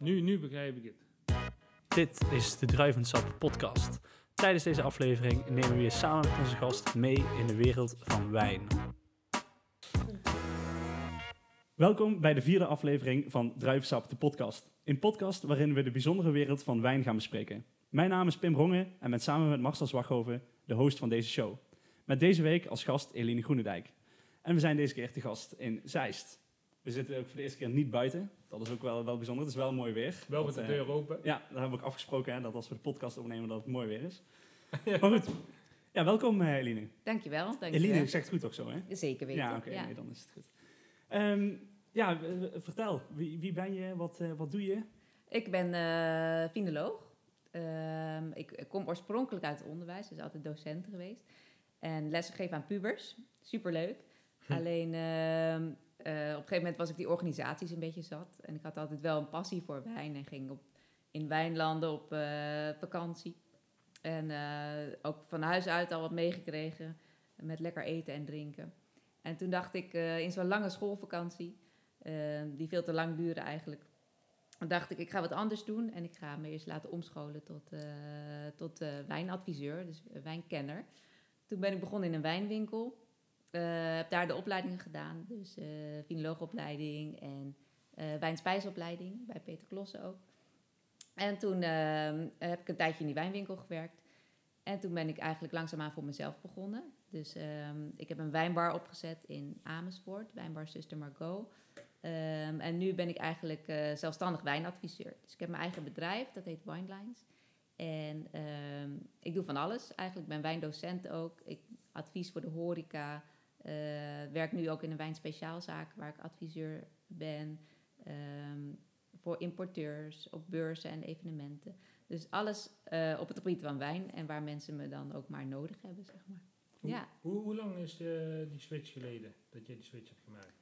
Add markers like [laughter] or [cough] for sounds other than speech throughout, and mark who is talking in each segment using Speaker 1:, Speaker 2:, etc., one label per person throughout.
Speaker 1: Nu, nu begrijp ik het.
Speaker 2: Dit is de Druivensap podcast. Tijdens deze aflevering nemen we je samen met onze gast mee in de wereld van wijn. Welkom bij de vierde aflevering van Druivensap, de podcast. Een podcast waarin we de bijzondere wereld van wijn gaan bespreken. Mijn naam is Pim Rongen en ben samen met Marcel Zwaghoven de host van deze show. Met deze week als gast Eline Groenendijk. En we zijn deze keer te gast in Zeist. We zitten ook voor de eerste keer niet buiten. Dat is ook wel, wel bijzonder. Het is wel mooi weer.
Speaker 1: Wel
Speaker 2: Dat,
Speaker 1: met de
Speaker 2: eh,
Speaker 1: deur open.
Speaker 2: Ja, daar hebben we ook afgesproken hè, dat als we de podcast opnemen dat het mooi weer is. [laughs] Maar goed. Ja, welkom eh, Eline.
Speaker 3: Dankjewel. dankjewel.
Speaker 2: Eline, ik zeg het goed toch zo hè?
Speaker 3: Zeker weten.
Speaker 2: Ja, oké, nee, dan is het goed. Ehm, ja, eh, vertel. Wie, wie ben je? Wat, eh, wat doe je?
Speaker 3: Ik ben eh finoloog. Ehm, ik, ik kom oorspronkelijk uit het onderwijs, dus altijd docent geweest. En lessen geven aan pubers. Superleuk.
Speaker 2: Hm.
Speaker 3: Alleen ehm, eh, op een gegeven moment was ik die organisaties een beetje zat. En ik had altijd wel een passie voor wijn en ging op, in wijnlanden op eh, vakantie. En eh, ook van huis uit al wat meegekregen met lekker eten en drinken. En toen dacht ik eh, in zo'n lange schoolvakantie, eh, die veel te lang duurde eigenlijk, dacht ik, ik ga wat anders doen en ik ga me eerst laten omscholen tot, eh, tot eh, wijnadviseur, dus eh, wijnkenner. Toen ben ik begonnen in een wijnwinkel. Eh, heb daar de opleidingen gedaan, dus finoloogopleiding en eh wijnspijsopleiding bij Peter Klossen ook. En toen ehm, heb ik een tijdje in die wijnwinkel gewerkt. En toen ben ik eigenlijk langzaamaan voor mezelf begonnen. Dus ehm, ik heb een wijnbar opgezet in Amersfoort, wijnbar Sister Margot. Ehm, en nu ben ik eigenlijk zelfstandig wijnadviseur. Dus ik heb mijn eigen bedrijf, dat heet Winelines. En ik doe van alles. Eigenlijk ben wijndocent ook. Ik advies voor de horeca. Eh, werk nu ook in een wijnspeciaalzaak waar ik adviseur ben. Ehm, voor importeurs, op beurzen en evenementen. Dus alles eh, op het gebied van wijn en waar mensen me dan ook maar nodig hebben, zeg maar.
Speaker 1: Hoe,
Speaker 3: Ja.
Speaker 1: hoe, hoe lang is eh, die switch geleden dat jij die switch hebt gemaakt?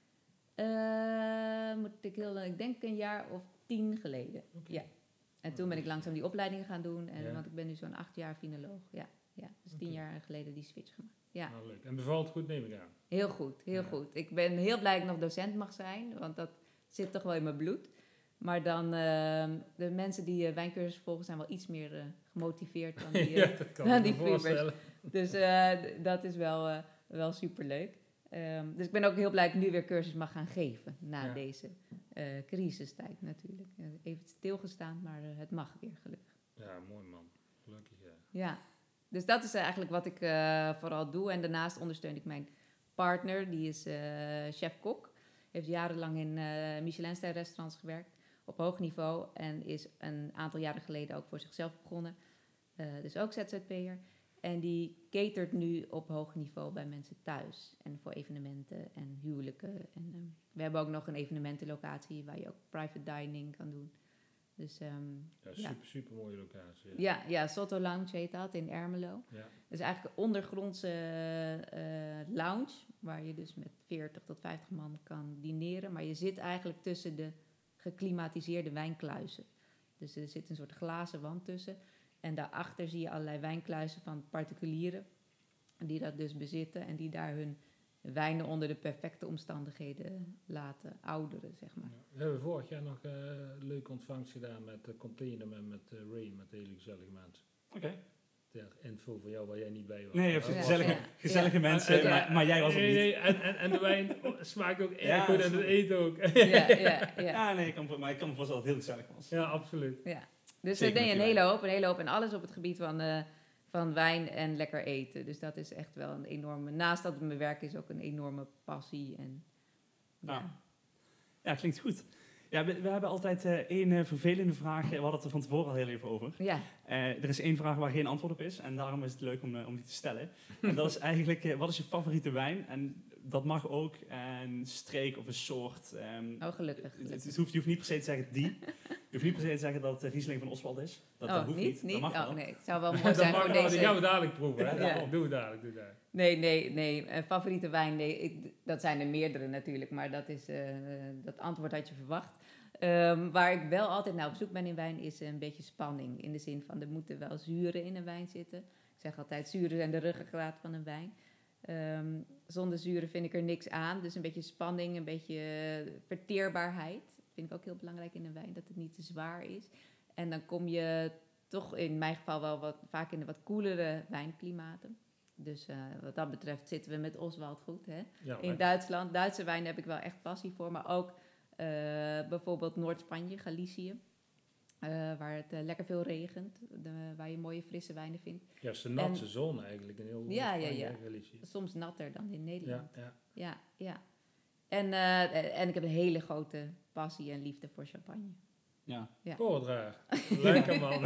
Speaker 3: Moet ik heel, ik denk een jaar of tien geleden. Ja. En toen ben ik langzaam die opleidingen gaan doen. En,
Speaker 1: Ja.
Speaker 3: Want ik ben nu zo'n acht jaar finoloog. Ja, ja. dus tien
Speaker 1: Oké.
Speaker 3: jaar geleden die switch gemaakt. Ja,
Speaker 1: Nou, leuk. En bevalt goed, neem ik aan.
Speaker 3: heel goed, heel
Speaker 1: Ja.
Speaker 3: goed. Ik ben heel blij dat ik nog docent mag zijn, want dat zit toch wel in mijn bloed. Maar dan, eh, de mensen die uh, wijncursus volgen zijn wel iets meer eh, gemotiveerd dan [laughs] die, eh,
Speaker 1: ja, dat kan
Speaker 3: dan die pubers.
Speaker 1: voorstellen.
Speaker 3: Dus eh, dat is wel, eh, wel superleuk. Ehm, dus ik ben ook heel blij dat ik nu weer cursus mag gaan geven. Na
Speaker 1: Ja.
Speaker 3: deze eh, crisistijd natuurlijk. Eh, Even stilgestaan, maar eh, het mag weer gelukkig.
Speaker 1: Ja, mooi man. Gelukkig, ja.
Speaker 3: Ja, dus dat is eigenlijk wat ik eh, vooral doe. En daarnaast ondersteun ik mijn partner, die is eh, chef-kok. Heeft jarenlang in uh, Michelin-ster-restaurants gewerkt, op hoog niveau. En is een aantal jaren geleden ook voor zichzelf begonnen. Dus ook ZZP'er. En die catert nu op hoog niveau bij mensen thuis. En voor evenementen en huwelijken. En ehm, we hebben ook nog een evenementenlocatie waar je ook private dining kan doen. Dus ehm,
Speaker 1: Ja,
Speaker 3: Ja.
Speaker 1: super, super mooie locatie.
Speaker 3: ja, ja, Soto Lounge heet dat in Ermelo.
Speaker 1: Ja.
Speaker 3: Dat is eigenlijk een ondergrondse eh, lounge, waar je dus met 40 tot 50 man kan dineren. Maar je zit eigenlijk tussen de geklimatiseerde wijnkluizen. Dus er zit een soort glazen wand tussen. En daarachter zie je allerlei wijnkluizen van particulieren, die dat dus bezitten en die daar hun wijnen onder de perfecte omstandigheden laten ouderen, zeg maar.
Speaker 1: Ja. We hebben vorig jaar nog eh, een leuke ontvangst gedaan met de container en met eh, Ray, met hele gezellige mensen.
Speaker 2: Oké.
Speaker 1: Ter info voor jou waar jij niet bij was.
Speaker 2: Nee, je hebt gezellige,
Speaker 3: Ja.
Speaker 2: gezellige
Speaker 3: Ja.
Speaker 2: mensen,
Speaker 1: Ja.
Speaker 2: maar, maar jij was het
Speaker 1: nee,
Speaker 2: niet.
Speaker 1: nee, en, en, en de wijn [laughs] smaakt ook erg
Speaker 2: Ja,
Speaker 1: goed en het eten ook.
Speaker 3: Ja, [laughs] ja, ja.
Speaker 2: Ja, nee, ik kan, maar ik kan me voorstellen dat het heel gezellig was.
Speaker 1: ja, absoluut.
Speaker 3: Ja, dus
Speaker 2: Zeker
Speaker 3: er deed
Speaker 2: met
Speaker 3: een hele hoop, een hele hoop. En alles op het gebied van, eh, van wijn en lekker eten. Dus dat is echt wel een enorme... Naast dat het mijn werk is, ook een enorme passie. En, ja.
Speaker 2: Nou. Ja, klinkt goed. Ja, we, we hebben altijd eh, één eh, vervelende vraag. We hadden het er van tevoren al heel even over.
Speaker 3: Ja,
Speaker 2: Eh, er is één vraag waar geen antwoord op is. En daarom is het leuk om, om die te stellen. En dat is eigenlijk, wat is je favoriete wijn? En dat mag ook een streek of een soort. ehm,
Speaker 3: oh gelukkig.
Speaker 2: het,
Speaker 3: gelukkig.
Speaker 2: het hoeft, je hoeft niet per se te zeggen die. Je hoeft niet per se te zeggen dat het Riesling van Oswald is. Dat, dat
Speaker 3: oh,
Speaker 2: hoeft
Speaker 3: niet?
Speaker 2: niet. Dat mag
Speaker 3: Oh
Speaker 2: wel.
Speaker 3: nee, het zou wel [laughs] mooi
Speaker 1: dat
Speaker 3: zijn voor
Speaker 1: die gaan we dadelijk proeven. Hè?
Speaker 3: Ja.
Speaker 1: Doe het dadelijk, doe dadelijk.
Speaker 3: Nee, nee, nee. Eh, favoriete wijn, nee. Ik, dat zijn er meerdere natuurlijk, maar dat, is, eh, dat antwoord had je verwacht. Ehm, waar ik wel altijd naar op zoek ben in wijn, is een beetje spanning. In de zin van, er moeten wel zuren in een wijn zitten. Ik zeg altijd, zuren zijn de ruggengraat van een wijn. Ehm, zonder zuren vind ik er niks aan. Dus een beetje spanning, een beetje verteerbaarheid. vind ik ook heel belangrijk in een wijn, dat het niet te zwaar is. En dan kom je toch in mijn geval wel wat, vaak in de wat koelere wijnklimaten. Dus eh, wat dat betreft zitten we met Oswald goed. Hè?
Speaker 1: Ja,
Speaker 3: In Duitsland, Duitse wijn heb ik wel echt passie voor. Maar ook eh, bijvoorbeeld Noord-Spanje, Galicië. Eh, waar het eh, lekker veel regent. De, waar je mooie frisse wijnen vindt.
Speaker 1: ja, het is de natste zone eigenlijk in heel
Speaker 3: Ja, ja, ja. Soms natter dan in Nederland.
Speaker 1: Ja, ja.
Speaker 3: Ja, ja. En, eh, en ik heb een hele grote passie en liefde voor champagne.
Speaker 2: Ja.
Speaker 3: Ja.
Speaker 1: Oh. [laughs] Lekker man.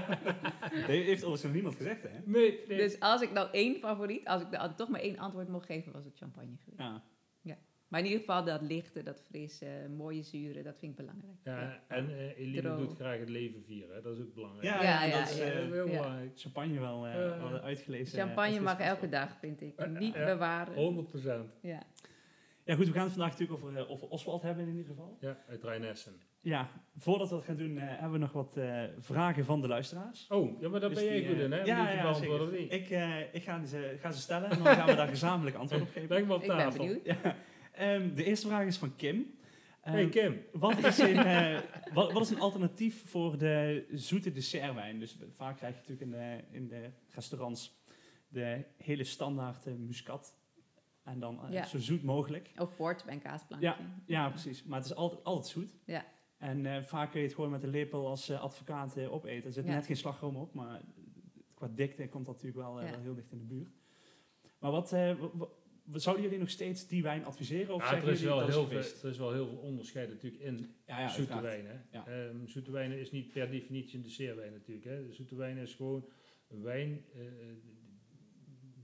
Speaker 1: [laughs]
Speaker 2: Dat heeft overigens nog niemand gezegd, hè?
Speaker 1: nee, nee.
Speaker 3: Dus als ik nou één favoriet, als ik dan toch maar één antwoord mocht geven, was het champagne geweest.
Speaker 2: Ja.
Speaker 3: Maar in ieder geval dat lichte, dat frisse, mooie zure, dat vind ik belangrijk.
Speaker 1: Ja, en eh Eline
Speaker 3: Droog.
Speaker 1: doet graag het leven vieren. hè. Dat is ook belangrijk.
Speaker 2: Ja,
Speaker 3: Ja, ja,
Speaker 2: dat is
Speaker 3: ja.
Speaker 2: eh,
Speaker 1: dat is heel belangrijk.
Speaker 2: champagne wel, eh, uitgelezen.
Speaker 3: Champagne mag elke dag, vind ik.
Speaker 1: Eh,
Speaker 3: Niet bewaren.
Speaker 1: 100 procent.
Speaker 3: Ja.
Speaker 2: Ja, goed, we gaan het vandaag natuurlijk over, eh, over Oswald hebben in ieder geval.
Speaker 1: Ja, uit Rijnessen.
Speaker 2: Ja, voordat we dat gaan doen, eh, hebben we nog wat eh, vragen van de luisteraars.
Speaker 1: Oh, ja, maar daar
Speaker 2: Dus
Speaker 1: ben jij
Speaker 2: die,
Speaker 1: goed
Speaker 2: eh,
Speaker 1: in, hè?
Speaker 2: ja,
Speaker 1: Ja,
Speaker 2: zeker.
Speaker 1: of niet?
Speaker 2: Ik, eh, ik ga, ze, ga ze stellen en dan gaan we daar gezamenlijk antwoord op [laughs] geven.
Speaker 1: Leg me op
Speaker 3: Ik ben
Speaker 1: tafel.
Speaker 3: benieuwd.
Speaker 2: Ja. Ehm, de eerste vraag is van Kim. Ehm,
Speaker 1: Hey Kim.
Speaker 2: Wat is, een, [laughs] eh, wat, wat is een alternatief voor de zoete dessertwijn? Dus vaak krijg je natuurlijk in de, in de restaurants de hele standaard eh, muscat. En dan eh,
Speaker 3: Ja.
Speaker 2: zo zoet mogelijk.
Speaker 3: Of port bij een kaasplankje.
Speaker 2: Ja, precies. Maar het is altijd, altijd zoet.
Speaker 3: Ja.
Speaker 2: En eh, vaak kun je het gewoon met een lepel als advocaat opeten. Er zit
Speaker 3: Ja.
Speaker 2: net geen slagroom op, maar qua dikte komt dat natuurlijk wel,
Speaker 3: Ja.
Speaker 2: wel heel dicht in de buurt. Maar wat, eh, wa- wa- wa- zouden jullie nog steeds die wijn adviseren? Of
Speaker 1: Ja,
Speaker 2: zeggen
Speaker 1: er, is wel
Speaker 2: dat
Speaker 1: heel veel, er is wel heel veel onderscheid natuurlijk in
Speaker 2: Ja, ja,
Speaker 1: zoete wijn. Hè?
Speaker 2: Ja.
Speaker 1: Ehm, zoete wijn is niet per definitie een dessertwijn natuurlijk. Hè? Zoete wijn is gewoon een wijn eh,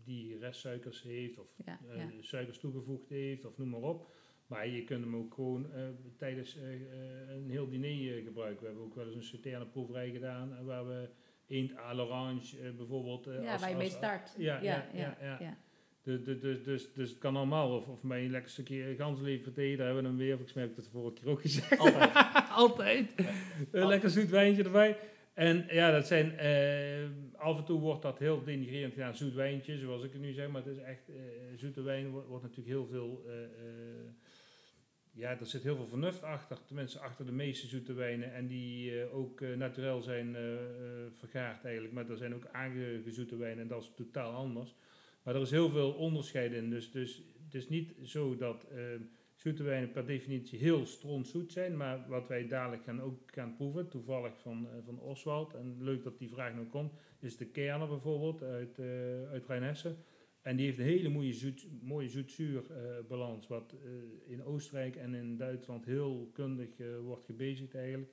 Speaker 1: die restsuikers heeft of
Speaker 3: Ja,
Speaker 1: eh,
Speaker 3: ja.
Speaker 1: suikers toegevoegd heeft of noem maar op. Maar je kunt hem ook gewoon eh, tijdens eh, eh, een heel diner eh, gebruiken. We hebben ook wel eens een sauterne proeverij gedaan eh, waar we eend à l'orange eh, bijvoorbeeld... eh,
Speaker 3: Ja,
Speaker 1: als-
Speaker 3: waar je mee start.
Speaker 1: Ja, ja, ja, ja. Dus, dus, dus, dus, het kan allemaal. Of, of mij een lekker stukje ganslever thee, daar hebben we hem weer. Of ik heb het de vorige keer ook gezegd. [laughs]
Speaker 2: Altijd.
Speaker 1: Altijd. [laughs] Een lekker zoet wijntje erbij. En ja, dat zijn, eh, af en toe wordt dat heel denigrerend gedaan, zoet wijntje, zoals ik het nu zeg. Maar het is echt, eh, zoete wijn wordt, wordt natuurlijk heel veel, eh, ja, er zit heel veel vernuft achter. Tenminste, achter de meeste zoete wijnen. En die ook uh, natuurlijk zijn vergaard eigenlijk. Maar er zijn ook aangezoete wijnen en dat is totaal anders. Maar er is heel veel onderscheid in. Dus, dus het is niet zo dat eh, zoete wijnen per definitie heel strontzoet zijn. Maar wat wij dadelijk gaan ook gaan proeven, toevallig van, eh, van Oswald. En leuk dat die vraag nog komt, is de Kerner bijvoorbeeld uit, uh, uit Rijnhessen. En die heeft een hele mooie, zoet, mooie zoet-zuur uh, balans. Wat uh, in Oostenrijk en in Duitsland heel kundig uh, wordt gebezigd eigenlijk.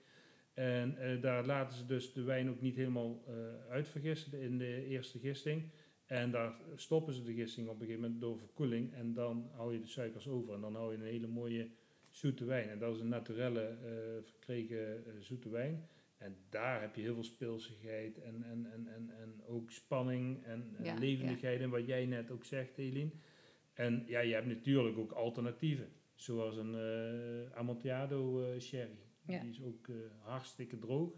Speaker 1: En uh, daar laten ze dus de wijn ook niet helemaal uh, uitvergisten in de eerste gisting. En daar stoppen ze de gisting op een gegeven moment door verkoeling. En dan hou je de suikers over. En dan hou je een hele mooie zoete wijn. En dat is een naturelle uh, verkregen uh, zoete wijn. En daar heb je heel veel speelsigheid en, en, en, en, en ook spanning en, en
Speaker 3: Ja,
Speaker 1: levendigheid. En wat jij net ook zegt, Eline. En ja, je hebt natuurlijk ook alternatieven. Zoals een uh, Amontillado sherry.
Speaker 3: Ja.
Speaker 1: Die is ook hartstikke droog.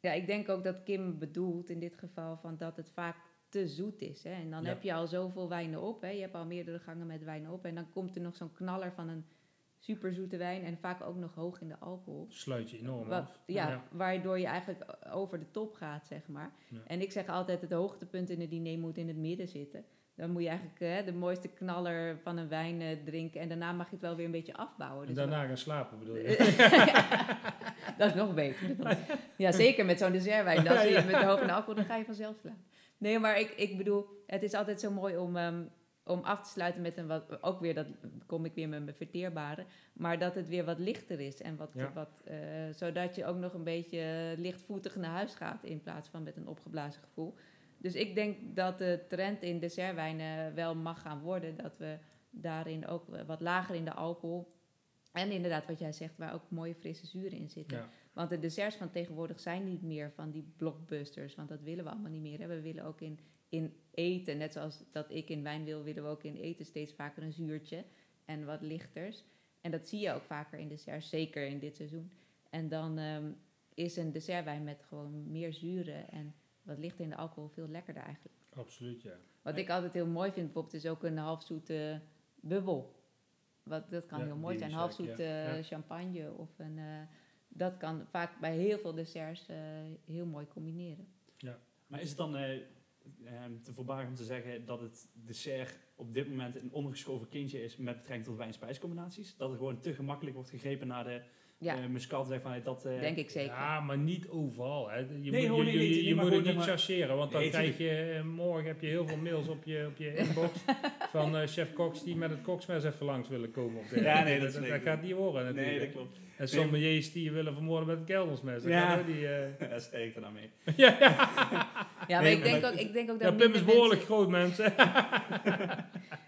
Speaker 3: Ja, ik denk ook dat Kim bedoelt in dit geval van dat het vaak te zoet is. Hè? En dan
Speaker 1: Ja.
Speaker 3: heb je al zoveel wijnen op. Hè? Je hebt al meerdere gangen met wijnen op. En dan komt er nog zo'n knaller van een superzoete wijn. En vaak ook nog hoog in de alcohol.
Speaker 1: Sluit je enorm
Speaker 3: Wat,
Speaker 1: af.
Speaker 3: ja, waardoor je eigenlijk over de top gaat, zeg maar.
Speaker 1: Ja.
Speaker 3: En ik zeg altijd, het hoogtepunt in het diner moet in het midden zitten. Dan moet je eigenlijk eh, de mooiste knaller van een wijn eh, drinken. En daarna mag je het wel weer een beetje afbouwen.
Speaker 1: En
Speaker 3: Dus
Speaker 1: daarna gaan slapen bedoel je? [laughs]
Speaker 3: dat is nog beter. [laughs] Ja, zeker met zo'n dessertwijn. Als je met de hoge alcohol, dan ga je vanzelf slapen. Nee, maar ik, ik bedoel, het is altijd zo mooi om, ehm, om af te sluiten met een wat... Ook weer, dat kom ik weer met mijn verteerbare. Maar dat het weer wat lichter is. En wat,
Speaker 1: Ja.
Speaker 3: wat, eh, zodat je ook nog een beetje lichtvoetig naar huis gaat... in plaats van met een opgeblazen gevoel. Dus ik denk dat de trend in dessertwijnen wel mag gaan worden. Dat we daarin ook wat lager in de alcohol... En inderdaad, wat jij zegt, waar ook mooie frisse zuren in zitten.
Speaker 1: Ja.
Speaker 3: Want de desserts van tegenwoordig zijn niet meer van die blockbusters. Want dat willen we allemaal niet meer. Hè. We willen ook in, in eten, net zoals dat ik in wijn wil, willen we ook in eten steeds vaker een zuurtje. En wat lichters. En dat zie je ook vaker in desserts, zeker in dit seizoen. En dan ehm, is een dessertwijn met gewoon meer zuren en wat lichter in de alcohol veel lekkerder eigenlijk.
Speaker 1: Absoluut, ja.
Speaker 3: Wat ik altijd heel mooi vind bijvoorbeeld is ook een halfzoete bubbel. wat, dat kan
Speaker 1: Ja,
Speaker 3: heel mooi zijn.
Speaker 1: Denisch
Speaker 3: Halfzoet
Speaker 1: ja. Ja.
Speaker 3: champagne of een... eh, dat kan vaak bij heel veel desserts eh, heel mooi combineren.
Speaker 2: Maar is het dan eh, ehm, te voorbarig om te zeggen dat het dessert op dit moment een ondergeschoven kindje is met betrekking tot wijn-spijscombinaties? Dat er gewoon te gemakkelijk wordt gegrepen naar de
Speaker 3: Ja,
Speaker 2: eh, muscat, zeg van hey, dat... eh,
Speaker 3: denk ik zeker.
Speaker 1: Ja, maar niet overal. Hè. Je
Speaker 2: Nee,
Speaker 1: moet, je, je, moet het niet chargeren, want dan
Speaker 2: Nee,
Speaker 1: krijg je... morgen heb je heel veel mails op je, op je [laughs] inbox van eh, chef Cox die met het koksmes even langs willen komen. Op de,
Speaker 2: Ja, nee, dat is
Speaker 1: dat,
Speaker 2: nee,
Speaker 1: dat gaat niet horen natuurlijk.
Speaker 2: Nee, dat klopt.
Speaker 1: En sommeliers die je willen vermoorden met het keldersmes. Dat
Speaker 2: Ja.
Speaker 1: gaat ook niet, eh. [laughs]
Speaker 2: Daar steek ik er dan mee. [laughs]
Speaker 1: ja, ja.
Speaker 3: Ja, maar
Speaker 2: Nee,
Speaker 3: ik denk,
Speaker 2: maar-
Speaker 3: ook, ik denk ook
Speaker 1: ja,
Speaker 3: dat
Speaker 1: Pim is behoorlijk
Speaker 3: mensen,
Speaker 1: groot, mensen. [laughs]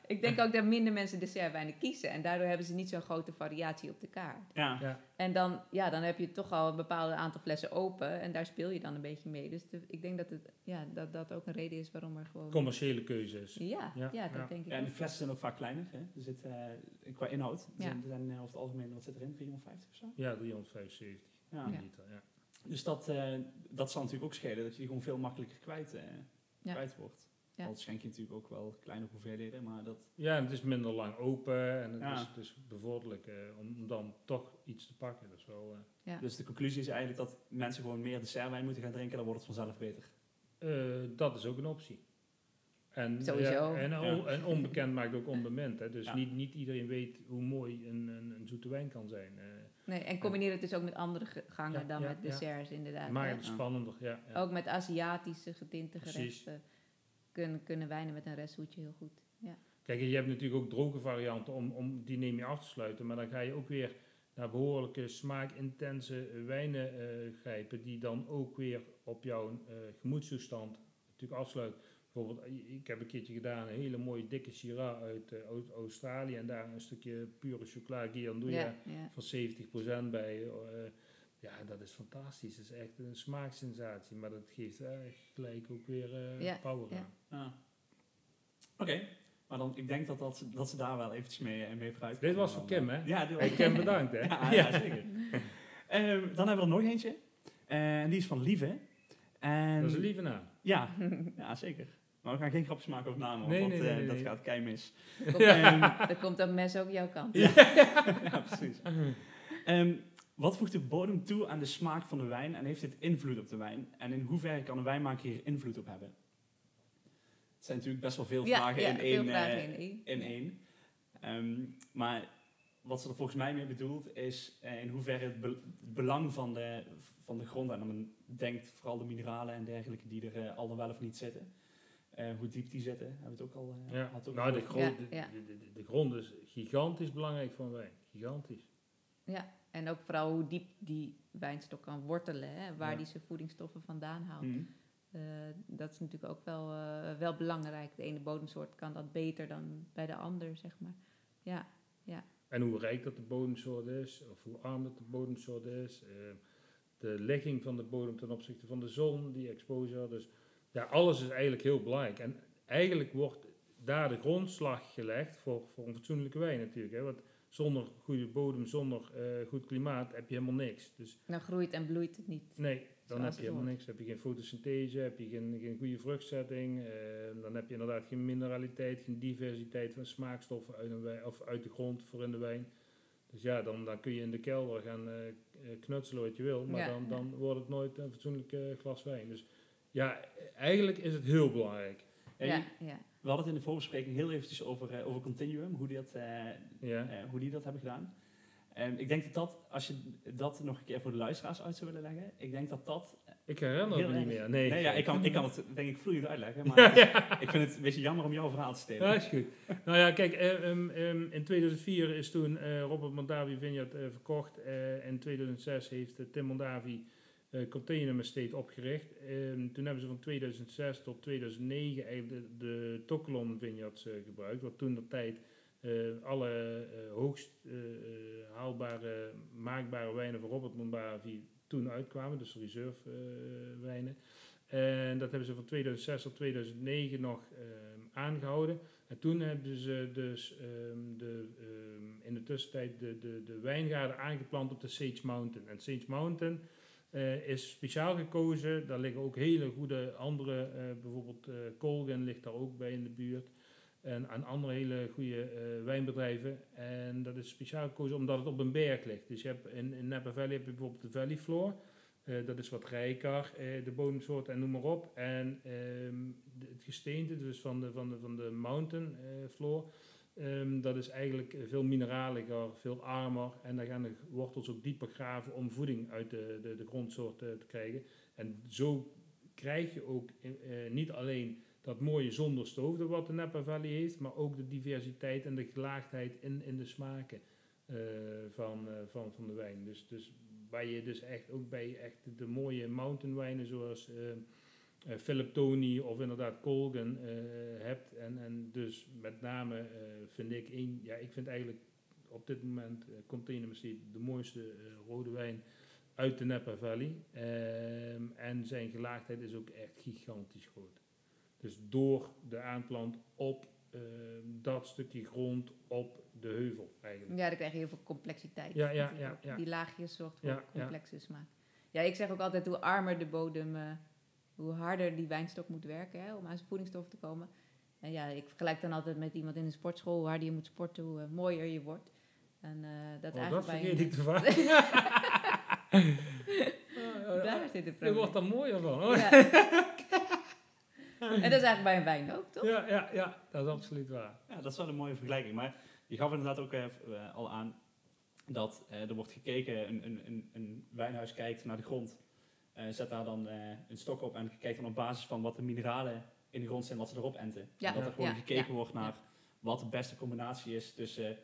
Speaker 3: ik denk ook dat minder mensen dessertwijnen kiezen. En daardoor hebben ze niet zo'n grote variatie op de kaart.
Speaker 2: Ja.
Speaker 1: ja.
Speaker 3: En dan, ja, dan heb je toch al een bepaald aantal flessen open. En daar speel je dan een beetje mee. Dus de- ik denk dat, het, ja, dat dat ook een reden is waarom er gewoon...
Speaker 1: Commerciële keuzes.
Speaker 3: Ja,
Speaker 1: Ja,
Speaker 3: ja, dat
Speaker 1: ja.
Speaker 3: denk ik
Speaker 2: Ja, en de flessen zijn ook vaak kleiner. Hè? Er zit, eh, qua inhoud. Er
Speaker 3: Ja.
Speaker 2: zijn, er zijn over het algemeen, wat zit erin? 350 of zo?
Speaker 1: Ja, 375
Speaker 2: Ja.
Speaker 3: Ja.
Speaker 1: liter. Ja.
Speaker 2: Dus dat, eh, dat zal natuurlijk ook schelen, dat je die gewoon veel makkelijker kwijt, eh,
Speaker 3: Ja.
Speaker 2: kwijt wordt.
Speaker 3: Ja.
Speaker 2: Al schenk je natuurlijk ook wel kleinere hoeveelheden, maar dat...
Speaker 1: ja, en het is minder lang open en het
Speaker 2: Ja.
Speaker 1: is, is bevorderlijk eh, om, dan toch iets te pakken. Dat is wel... eh,
Speaker 3: Ja.
Speaker 2: Dus de conclusie is eigenlijk dat mensen gewoon meer dessertwijn moeten gaan drinken, dan wordt het vanzelf beter.
Speaker 1: Eh, dat is ook een optie. En,
Speaker 3: Sowieso.
Speaker 1: en,
Speaker 2: Ja.
Speaker 1: on- en onbekend maakt ook onbemind. Hè. Dus
Speaker 2: Ja.
Speaker 1: niet, niet iedereen weet hoe mooi een, een, een zoete wijn kan zijn. Eh
Speaker 3: Nee, en combineer het dus ook met andere ge- gangen
Speaker 1: Ja,
Speaker 3: dan
Speaker 1: ja,
Speaker 3: met
Speaker 1: ja.
Speaker 3: desserts, inderdaad.
Speaker 1: maakt
Speaker 3: hè.
Speaker 1: het spannender. Ja, ja.
Speaker 3: Ook met Aziatische getinte
Speaker 1: Precies.
Speaker 3: Kunnen, kunnen wijnen met een resthoedje heel goed. Ja.
Speaker 1: Kijk, je hebt natuurlijk ook droge varianten om, om die neem je af te sluiten. Maar dan ga je ook weer naar behoorlijke smaakintense wijnen eh, grijpen. Die dan ook weer op jouw eh gemoedstoestand natuurlijk afsluiten. Bijvoorbeeld, eh, ik heb een keertje gedaan een hele mooie dikke Syrah uit Australië. En daar een stukje pure chocola Gianduja
Speaker 3: Ja, ja.
Speaker 1: van 70% bij. Ja, dat is fantastisch. Dat is echt een smaaksensatie. Maar dat geeft eh, gelijk ook weer eh,
Speaker 3: Ja,
Speaker 1: power
Speaker 3: ja.
Speaker 1: aan.
Speaker 2: Ja. Oké, maar dan, ik denk dat, dat, ze- dat ze daar wel eventjes mee, eh, mee vooruit
Speaker 1: Dit was voor Kim, hè?
Speaker 2: Ja, dit
Speaker 1: Hey,
Speaker 2: was
Speaker 1: Kim, [laughs] bedankt, hè? [laughs]
Speaker 2: Ja, ja, zeker. Ehm, dan hebben we er nog eentje. En die is van Lieve. En,
Speaker 1: Dat is een lieve naam.
Speaker 2: Ja, ja, zeker. Maar we gaan geen grapjes maken over namen,
Speaker 1: Nee,
Speaker 2: want
Speaker 1: nee, nee,
Speaker 2: eh, dat
Speaker 1: nee.
Speaker 2: gaat kei mis.
Speaker 3: Dan komt,
Speaker 2: Ehm,
Speaker 3: dan [laughs] komt dat mes ook jouw kant.
Speaker 2: ja, precies. Ehm, wat voegt de bodem toe aan de smaak van de wijn en heeft dit invloed op de wijn? En in hoeverre kan een wijnmaker hier invloed op hebben? Het zijn natuurlijk best wel veel
Speaker 3: Ja,
Speaker 2: vragen
Speaker 3: ja,
Speaker 2: in
Speaker 3: veel
Speaker 2: één.
Speaker 3: vragen
Speaker 2: eh,
Speaker 3: in één.
Speaker 2: in één. Ehm, maar wat ze er volgens mij mee bedoelt is eh, in hoeverre het, be- het belang van de, van de grond, en dan denkt vooral de mineralen en dergelijke die er eh, al dan wel of niet zitten, hoe diep die zitten, hebben we het ook al uh,
Speaker 1: Ja.
Speaker 2: had ook
Speaker 1: Nou, de, grond,
Speaker 3: Ja,
Speaker 1: de, de, de, de grond is gigantisch belangrijk voor een wijn. Gigantisch.
Speaker 3: Ja, en ook vooral hoe diep die wijnstok kan wortelen, hè, waar
Speaker 1: Ja.
Speaker 3: die zijn voedingsstoffen vandaan haalt.
Speaker 2: Mhm.
Speaker 3: Eh, dat is natuurlijk ook wel, eh, wel belangrijk. De ene bodemsoort kan dat beter dan bij de ander, zeg maar. Ja,
Speaker 1: En hoe rijk dat de bodemsoort is, of hoe arm dat de bodemsoort is. eh, de ligging van de bodem ten opzichte van de zon, die exposure. Dus ja, alles is eigenlijk heel belangrijk. En eigenlijk wordt daar de grondslag gelegd voor, voor een fatsoenlijke wijn natuurlijk. Hè? Want zonder goede bodem, zonder eh, goed klimaat heb je helemaal niks. Dus
Speaker 3: dan groeit en bloeit het niet.
Speaker 1: Nee, dan heb je helemaal niks. Heb je geen fotosynthese, heb je geen, geen goede vruchtzetting. eh, dan heb je inderdaad geen mineraliteit, geen diversiteit van smaakstoffen uit, een wijn, of uit de grond voor in de wijn. Dus ja, dan, dan kun je in de kelder gaan eh, knutselen wat je wil, maar
Speaker 3: Ja,
Speaker 1: dan,
Speaker 3: ja.
Speaker 1: dan wordt het nooit een fatsoenlijk glas wijn. Dus ja, eigenlijk is het heel belangrijk.
Speaker 3: Ja, ja.
Speaker 2: We hadden het in de voorbespreking heel eventjes over, eh, over Continuum, hoe die, dat, eh,
Speaker 1: Ja.
Speaker 2: eh, hoe die dat hebben gedaan. Ehm, ik denk dat dat, als je dat nog een keer voor de luisteraars uit zou willen leggen, ik denk dat dat...
Speaker 1: Ik herinner me niet meer. Nee,
Speaker 2: Nee, ja, ik, kan, ik kan het denk ik vloeiend uitleggen, [laughs] maar
Speaker 1: Ja,
Speaker 2: is- ik vind het een beetje jammer om jouw verhaal te stelen.
Speaker 1: Ja, is goed. nou ja, kijk, eh, ehm, ehm, in 2004 is toen eh, Robert Mondavi Vineyard eh, verkocht. eh, in 2006 heeft Tim Mondavi eh Continuum Estate opgericht. Ehm, toen hebben ze van 2006 tot 2009 eigenlijk de, de Tokelon Vineyards eh, gebruikt. Wat toen de tijd eh, alle hoogst haalbare, maakbare wijnen van Robert Mondavi toen uitkwamen. Dus reserve wijnen. En dat hebben ze van 2006 tot 2009 nog ehm, aangehouden. En toen hebben ze dus ehm, de, in de tussentijd de, de, de wijngaarden aangeplant op de Sage Mountain. En Sage Mountain eh, is speciaal gekozen. Daar liggen ook hele goede andere, eh, bijvoorbeeld eh Colgan ligt daar ook bij in de buurt. En aan andere hele goede wijnbedrijven. En dat is speciaal gekozen omdat het op een berg ligt. Dus je hebt in, in Napa Valley heb je bijvoorbeeld de Valley Floor. Dat is wat rijker, de bodemsoort en noem maar op. En ehm, het gesteente, dus van de, van de, van de mountain floor, ehm, dat is eigenlijk veel mineraliger, veel armer. En daar gaan de wortels ook dieper graven om voeding uit de, de, de grondsoort te krijgen. En zo krijg je ook eh, eh, niet alleen dat mooie zonder stoofde wat de Napa Valley heeft, maar ook de diversiteit en de gelaagdheid in, in de smaken eh, van, van, van de wijn. Dus, dus waar je dus echt ook bij echt de mooie mountain wijnen zoals eh, eh, Philip Tony of inderdaad Colgan eh, hebt. En, en dus met name eh, vind ik één, ja, ik vind eigenlijk op dit moment eh, Container Machine de mooiste eh, rode wijn uit de Napa Valley. Ehm, en zijn gelaagdheid is ook echt gigantisch groot. Dus door de aanplant op ehm, dat stukje grond op de heuvel eigenlijk.
Speaker 3: Ja, dan krijg je heel veel complexiteit.
Speaker 1: Ja, ja, ja, ja.
Speaker 3: Die laagjes zorgt voor
Speaker 1: Ja, ja.
Speaker 3: complexe smaak. Ja, ik zeg ook altijd hoe armer de bodem, eh, hoe harder die wijnstok moet werken hè, om aan zijn voedingsstoffen te komen. En ja, ik vergelijk dan altijd met iemand in een sportschool. Hoe harder je moet sporten, hoe eh, mooier je wordt. En eh, dat is
Speaker 1: Oh, dat
Speaker 3: eigenlijk
Speaker 1: vergeet
Speaker 3: bij
Speaker 1: ik te vaak.
Speaker 3: een- [laughs] [laughs] Daar zit het
Speaker 1: Je
Speaker 3: probleem.
Speaker 1: wordt er mooier van. hoor.
Speaker 3: Ja. [laughs] en dat is eigenlijk bij een wijn ook, toch?
Speaker 1: Ja, ja, ja, dat is absoluut waar.
Speaker 2: Ja, dat is wel een mooie vergelijking. Maar je gaf inderdaad ook eh, al aan dat eh, er wordt gekeken, een, een, een, een wijnhuis kijkt naar de grond, zet daar dan eh, een stok op en kijkt dan op basis van wat de mineralen in de grond zijn, wat ze erop enten.
Speaker 3: Ja,
Speaker 2: En dat er gewoon
Speaker 3: ja,
Speaker 2: gekeken
Speaker 3: ja,
Speaker 2: wordt naar wat de beste combinatie is tussen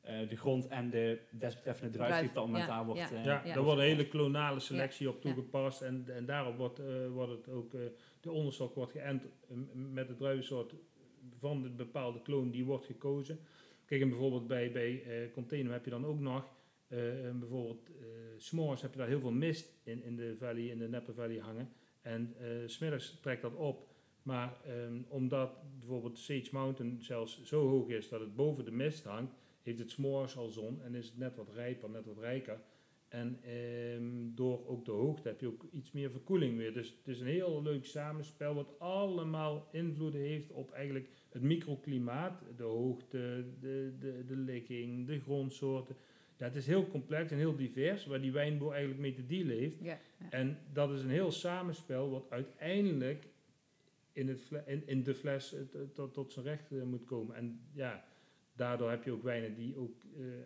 Speaker 2: eh, de grond en de desbetreffende druif die op dat moment
Speaker 3: ja,
Speaker 2: daar wordt.
Speaker 3: ja.
Speaker 2: eh,
Speaker 1: Ja,
Speaker 3: ja.
Speaker 1: daar wordt een hele klonale selectie op
Speaker 3: Ja.
Speaker 1: toegepast. En, en daarop wordt, eh, wordt het ook, eh, de onderstok wordt geënt eh, met de druivensoort van de bepaalde kloon die wordt gekozen. Kijk, en bijvoorbeeld bij, bij eh Container heb je dan ook nog, eh, eh, bijvoorbeeld eh s'mores heb je daar heel veel mist in, in de valley, in de Napa Valley hangen. En eh, s smiddags trekt dat op. Maar ehm, omdat bijvoorbeeld Sage Mountain zelfs zo hoog is dat het boven de mist hangt, heeft het s'mores al zon en is het net wat rijper, net wat rijker. En ehm, door ook de hoogte heb je ook iets meer verkoeling weer. Dus het is een heel leuk samenspel wat allemaal invloeden heeft op eigenlijk het microklimaat. De hoogte, de, de, de ligging, de grondsoorten. Ja, het is heel complex en heel divers waar die wijnboer eigenlijk mee te dealen heeft.
Speaker 3: Ja, ja.
Speaker 1: En dat is een heel samenspel wat uiteindelijk in, het in, in de fles eh, t- tot, tot zijn recht eh, moet komen. En ja, daardoor heb je ook wijnen die ook eh, eh,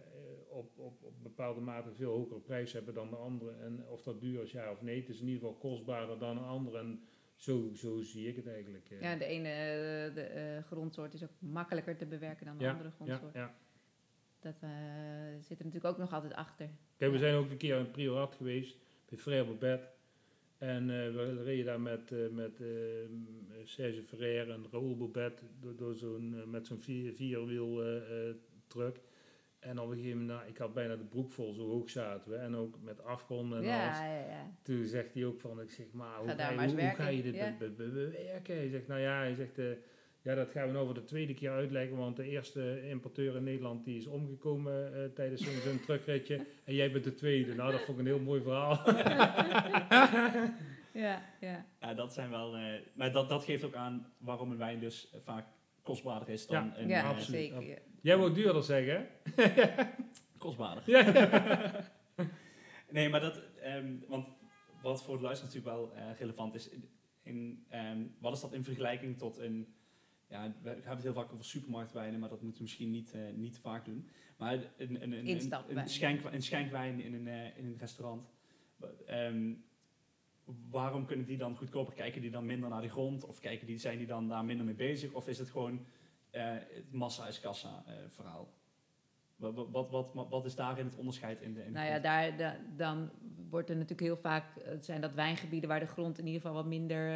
Speaker 1: op, op, op bepaalde mate veel hogere prijs hebben dan de andere. En of dat duur is ja of nee, het is in ieder geval kostbaarder dan een andere. En zo, zo zie ik het eigenlijk. eh.
Speaker 3: Ja, de ene eh, de, eh, grondsoort is ook makkelijker te bewerken dan de
Speaker 1: Ja,
Speaker 3: andere
Speaker 1: ja,
Speaker 3: grondsoort.
Speaker 1: ja.
Speaker 3: Dat eh, zit er natuurlijk ook nog altijd achter.
Speaker 1: Kijk, we zijn ook een keer in Priorat geweest, bij Frère Bobet. En eh, we reden daar met, eh, met Serge Ferrer en Raoul Bobet door, door zo'n, met zo'n vier, vierwiel truck. En op een gegeven moment, nou, ik had bijna de broek vol, zo hoog zaten we. En ook met afgronden en alles.
Speaker 3: ja, ja, ja.
Speaker 1: Toen zegt hij ook van, ik zeg, maar hoe,
Speaker 3: Ga
Speaker 1: je, hoe, hoe ga je dit bewerken? Hij zegt, nou ja, hij zegt, ja, dat gaan we nou voor de tweede keer uitleggen, want de eerste importeur in Nederland die is omgekomen eh, tijdens zo'n zo'n truckritje en jij bent de tweede. Nou, dat vond ik een heel mooi verhaal. [laughs]
Speaker 3: Ja, ja.
Speaker 2: Ja, dat zijn wel. eh, maar dat, dat geeft ook aan waarom een wijn dus vaak kostbaarder is dan
Speaker 1: Ja,
Speaker 2: een.
Speaker 3: ja
Speaker 2: eh,
Speaker 1: absoluut.
Speaker 3: zeker. ja.
Speaker 1: Jij wou duurder zeggen, hè? [laughs]
Speaker 2: kostbaarder.
Speaker 1: Ja. [laughs]
Speaker 2: Nee, maar dat. ehm, want wat voor de luisteraar natuurlijk wel eh, relevant is. In, in, ehm, wat is dat in vergelijking tot een. Ja, we hebben het heel vaak over supermarktwijnen, maar dat moeten we misschien niet, eh, niet te vaak doen. Maar een, een, een, een,
Speaker 3: Instapwijn.
Speaker 2: een, schenk, een schenkwijn in een, eh, in een restaurant. Ehm, waarom kunnen die dan goedkoper? Kijken die dan minder naar de grond? Of kijken die, zijn die dan daar minder mee bezig? Of is het gewoon eh, het massa is kassa verhaal? Wat, wat, wat, wat, is daarin het onderscheid in de, in de
Speaker 3: Nou ja, daar, da- dan wordt er natuurlijk heel vaak, zijn dat wijngebieden waar de grond in ieder geval wat minder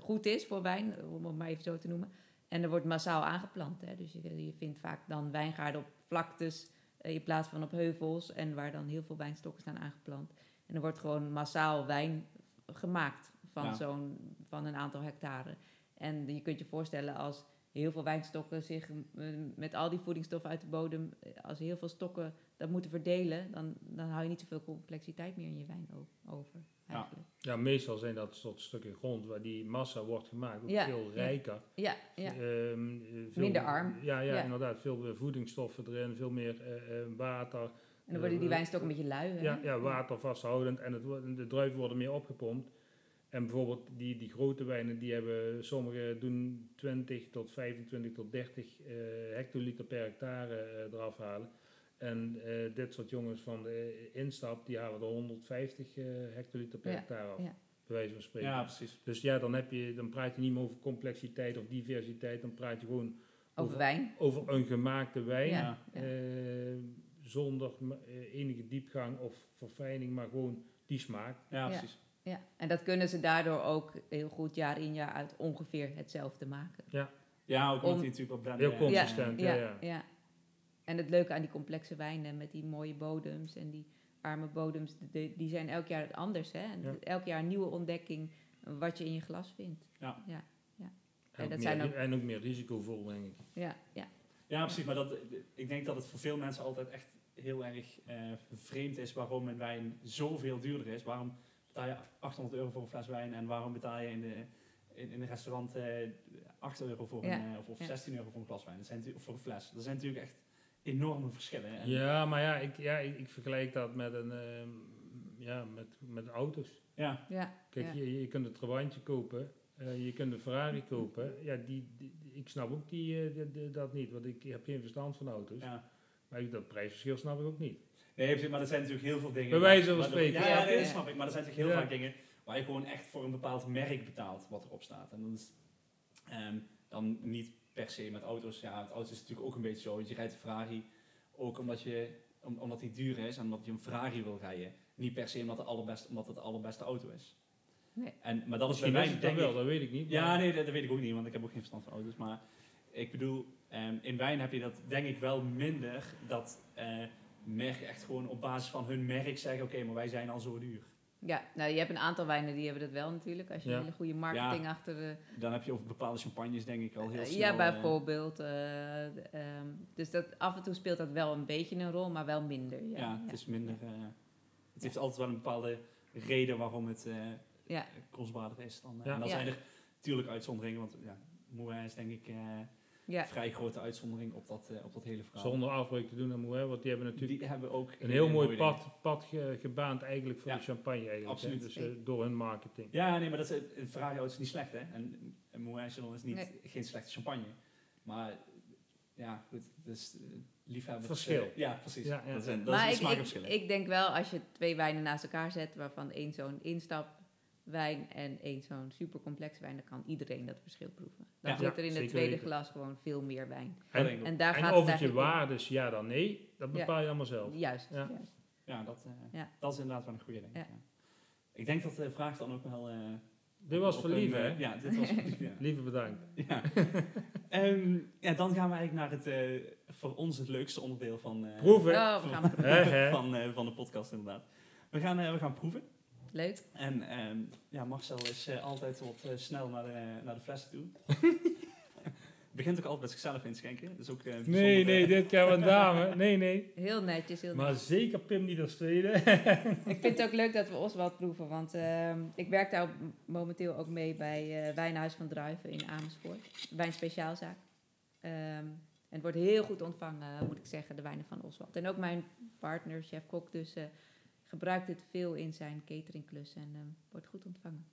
Speaker 3: goed is voor wijn, om het maar even zo te noemen. En er wordt massaal aangeplant. Hè? Dus je, je vindt vaak dan wijngaarden op vlaktes eh, in plaats van op heuvels en waar dan heel veel wijnstokken staan aangeplant. En er wordt gewoon massaal wijn gemaakt van,
Speaker 2: Ja.
Speaker 3: zo'n, van een aantal hectare. En je kunt je voorstellen als heel veel wijnstokken zich eh, met al die voedingsstoffen uit de bodem, eh, als heel veel stokken dat moeten verdelen, dan, dan hou je niet zoveel complexiteit meer in je wijn over. Eigenlijk.
Speaker 1: Ja, meestal zijn dat soort stukken grond waar die massa wordt gemaakt, ook
Speaker 3: Ja,
Speaker 1: veel rijker.
Speaker 3: Ja, ja.
Speaker 1: Ehm, eh, veel,
Speaker 3: Minder arm.
Speaker 1: Ja, ja,
Speaker 3: Ja.
Speaker 1: inderdaad. Veel meer voedingsstoffen erin, veel meer eh, eh, water.
Speaker 3: En dan worden die wijnstokken een beetje lui. Hè?
Speaker 1: Ja, ja, water vasthoudend en het, de druiven worden meer opgepompt. En bijvoorbeeld die, die grote wijnen, die hebben, sommige doen 20 tot 25 tot 30 eh, hectoliter per hectare eh, eraf halen. En eh, dit soort jongens van de instap, die halen er 150 eh, hectoliter per
Speaker 3: Ja,
Speaker 1: hectare af.
Speaker 3: ja.
Speaker 1: Bij wijze van spreken.
Speaker 2: Ja, precies.
Speaker 1: Dus ja, dan, heb je, dan praat je niet meer over complexiteit of diversiteit, dan praat je gewoon
Speaker 3: Over
Speaker 1: over-
Speaker 3: wijn.
Speaker 1: over een gemaakte wijn.
Speaker 3: Ja.
Speaker 2: Ja.
Speaker 1: eh, zonder eh, enige diepgang of verfijning, maar gewoon die smaak.
Speaker 2: Ja,
Speaker 3: Ja.
Speaker 2: precies.
Speaker 3: Ja. En dat kunnen ze daardoor ook heel goed jaar in jaar uit ongeveer hetzelfde maken.
Speaker 2: Ja, ook omdat
Speaker 3: Om-
Speaker 2: die natuurlijk op blend
Speaker 1: Heel
Speaker 2: eh,
Speaker 1: consistent.
Speaker 3: ja,
Speaker 1: ja,
Speaker 3: ja,
Speaker 1: ja.
Speaker 3: En het leuke aan die complexe wijnen met die mooie bodems en die arme bodems, die, die zijn elk jaar anders. Hè? En
Speaker 1: Ja.
Speaker 3: Elk jaar een nieuwe ontdekking wat je in je glas vindt.
Speaker 2: Ja.
Speaker 3: Ja,
Speaker 1: En, ook
Speaker 3: dat
Speaker 1: meer,
Speaker 3: zijn ook-
Speaker 1: en ook meer risicovol, denk ik.
Speaker 3: ja, ja.
Speaker 2: Ja, precies. Maar dat, ik denk dat het voor veel mensen altijd echt heel erg eh, vreemd is waarom een wijn zoveel duurder is. Waarom betaal je 800 euro voor een fles wijn en waarom betaal je in de, in, in een restaurant eh 8 euro voor
Speaker 3: Ja,
Speaker 2: een, eh, of, of
Speaker 3: ja.
Speaker 2: 16 euro voor een glas wijn. Dat zijn, of voor een fles. Dat zijn natuurlijk echt enorme verschillen. En,
Speaker 1: Ja, maar ja, ik, ja, ik, ik vergelijk dat met, een, ehm, ja, met, met auto's.
Speaker 2: ja,
Speaker 3: ja,
Speaker 1: Kijk,
Speaker 3: ja.
Speaker 1: je, je kunt een Trabantje kopen, eh, je kunt een Ferrari kopen. Ja, die, die- ik snap ook die, eh, die- die- dat niet, want ik heb geen verstand van auto's.
Speaker 2: ja.
Speaker 1: Maar ik- dat prijsverschil snap ik ook niet.
Speaker 2: Nee, maar er zijn natuurlijk heel veel dingen.
Speaker 1: Bij wijze van spreken.
Speaker 2: Ja, dat
Speaker 3: Ja.
Speaker 2: snap ik. Maar er zijn natuurlijk heel
Speaker 1: Ja.
Speaker 2: vaak dingen waar je gewoon echt voor een bepaald merk betaalt wat erop staat. En dat is ehm, dan niet per se met auto's. Ja, met auto's is het natuurlijk ook een beetje zo. Je rijdt een Ferrari ook omdat, je, om, omdat die duur is en omdat je een Ferrari wil rijden. Niet per se omdat, de allerbeste, omdat het de allerbeste auto is.
Speaker 3: Nee.
Speaker 2: En, maar dat is bij
Speaker 1: Misschien dan
Speaker 2: denk
Speaker 1: wel,
Speaker 2: ik-
Speaker 1: dat weet ik niet.
Speaker 2: ja, nee, dat, dat weet ik ook niet, want ik heb ook geen verstand van auto's. Maar ik bedoel, ehm, in wijn heb je dat denk ik wel minder. Dat eh, merken echt gewoon op basis van hun merk zeggen: oké, maar wij zijn al zo duur.
Speaker 3: Ja, nou je hebt een aantal wijnen die hebben dat wel natuurlijk. Als je
Speaker 1: Ja.
Speaker 3: een hele goede marketing achter de...
Speaker 2: Dan heb je over bepaalde champagnes denk ik al heel
Speaker 3: Eh,
Speaker 2: snel.
Speaker 3: ja,
Speaker 2: eh,
Speaker 3: bijvoorbeeld. eh, de, ehm, dus dat, af en toe speelt dat wel een beetje een rol, maar wel minder. Ja,
Speaker 2: ja, het is minder. eh, het heeft altijd wel een bepaalde reden waarom het eh
Speaker 3: Ja.
Speaker 2: kostbaarder is dan. eh,
Speaker 1: Ja.
Speaker 2: En dan
Speaker 3: Ja.
Speaker 2: zijn er natuurlijk uitzonderingen, want ja, Moulin is denk ik eh,
Speaker 3: ja.
Speaker 2: vrij grote uitzondering op dat, eh, op dat hele verhaal.
Speaker 1: Zonder afbreuk te doen aan Moët, want die hebben natuurlijk
Speaker 2: Die hebben ook
Speaker 1: een heel mooi pad, pad ge- gebaand eigenlijk voor
Speaker 2: Ja,
Speaker 1: de champagne eigenlijk. hè.
Speaker 2: absoluut.
Speaker 1: Dus eh, door hun marketing.
Speaker 2: Ja, nee, maar dat is, een Ferrari is niet slecht, hè? En Chandon is niet,
Speaker 3: Nee.
Speaker 2: geen slechte champagne. Maar ja, goed, dus uh, liefhebber.
Speaker 1: Verschil.
Speaker 2: ja, precies.
Speaker 1: Ja, ja.
Speaker 2: Dat zijn, dat
Speaker 3: Maar
Speaker 2: is
Speaker 3: ik,
Speaker 2: een smaakverschil.
Speaker 3: ik, ik denk wel, als je twee wijnen naast elkaar zet, waarvan één zo'n instapwijn en één zo'n supercomplex wijn, dan kan iedereen dat verschil proeven. Dan
Speaker 2: Ja,
Speaker 3: zit er in het tweede
Speaker 1: weten.
Speaker 3: glas gewoon veel meer wijn.
Speaker 2: Ook.
Speaker 3: En daar
Speaker 1: En
Speaker 3: gaat
Speaker 1: of
Speaker 3: het
Speaker 1: je waardes ja dan nee, dat bepaal je allemaal zelf.
Speaker 3: Juist,
Speaker 1: Ja.
Speaker 3: juist.
Speaker 2: Ja, dat, eh,
Speaker 3: Ja.
Speaker 2: dat is inderdaad wel een goede denk ik.
Speaker 3: Ja.
Speaker 2: ja. Ik denk dat de vraag dan ook wel... eh,
Speaker 1: Dit was voor lief,
Speaker 2: eh,
Speaker 1: hè?
Speaker 2: Ja, dit was voor lief, ja. [laughs]
Speaker 1: Lieve bedankt.
Speaker 2: ja. [laughs] Ehm, ja, dan gaan we eigenlijk naar het, eh, voor ons het leukste onderdeel van, eh,
Speaker 1: Proeven.
Speaker 3: Oh, we gaan [laughs] proeven.
Speaker 1: Hè, hè?
Speaker 2: van, eh, van de podcast inderdaad. We gaan, eh, we gaan proeven.
Speaker 3: Leuk.
Speaker 2: En ehm, ja, Marcel is eh, altijd wat eh, snel naar de, naar de flessen toe. [laughs] Begint ook altijd met zichzelf inschenken. Dus ook, eh,
Speaker 1: Nee, nee,
Speaker 2: eh,
Speaker 1: dit keer een dame. Nee, nee.
Speaker 3: Heel netjes, heel
Speaker 1: Maar
Speaker 3: netjes.
Speaker 1: zeker Pim niet als tweede.
Speaker 3: Ik vind het ook leuk dat we Oswald proeven, want ehm, ik werk daar momenteel ook mee bij eh Wijnhuis van Druiven in Amersfoort. Wijnspeciaalzaak. Ehm, en het wordt heel goed ontvangen, moet ik zeggen, de wijnen van Oswald. En ook mijn partner, chef-kok, dus eh, gebruikt dit veel in zijn cateringklus en ehm, wordt goed ontvangen.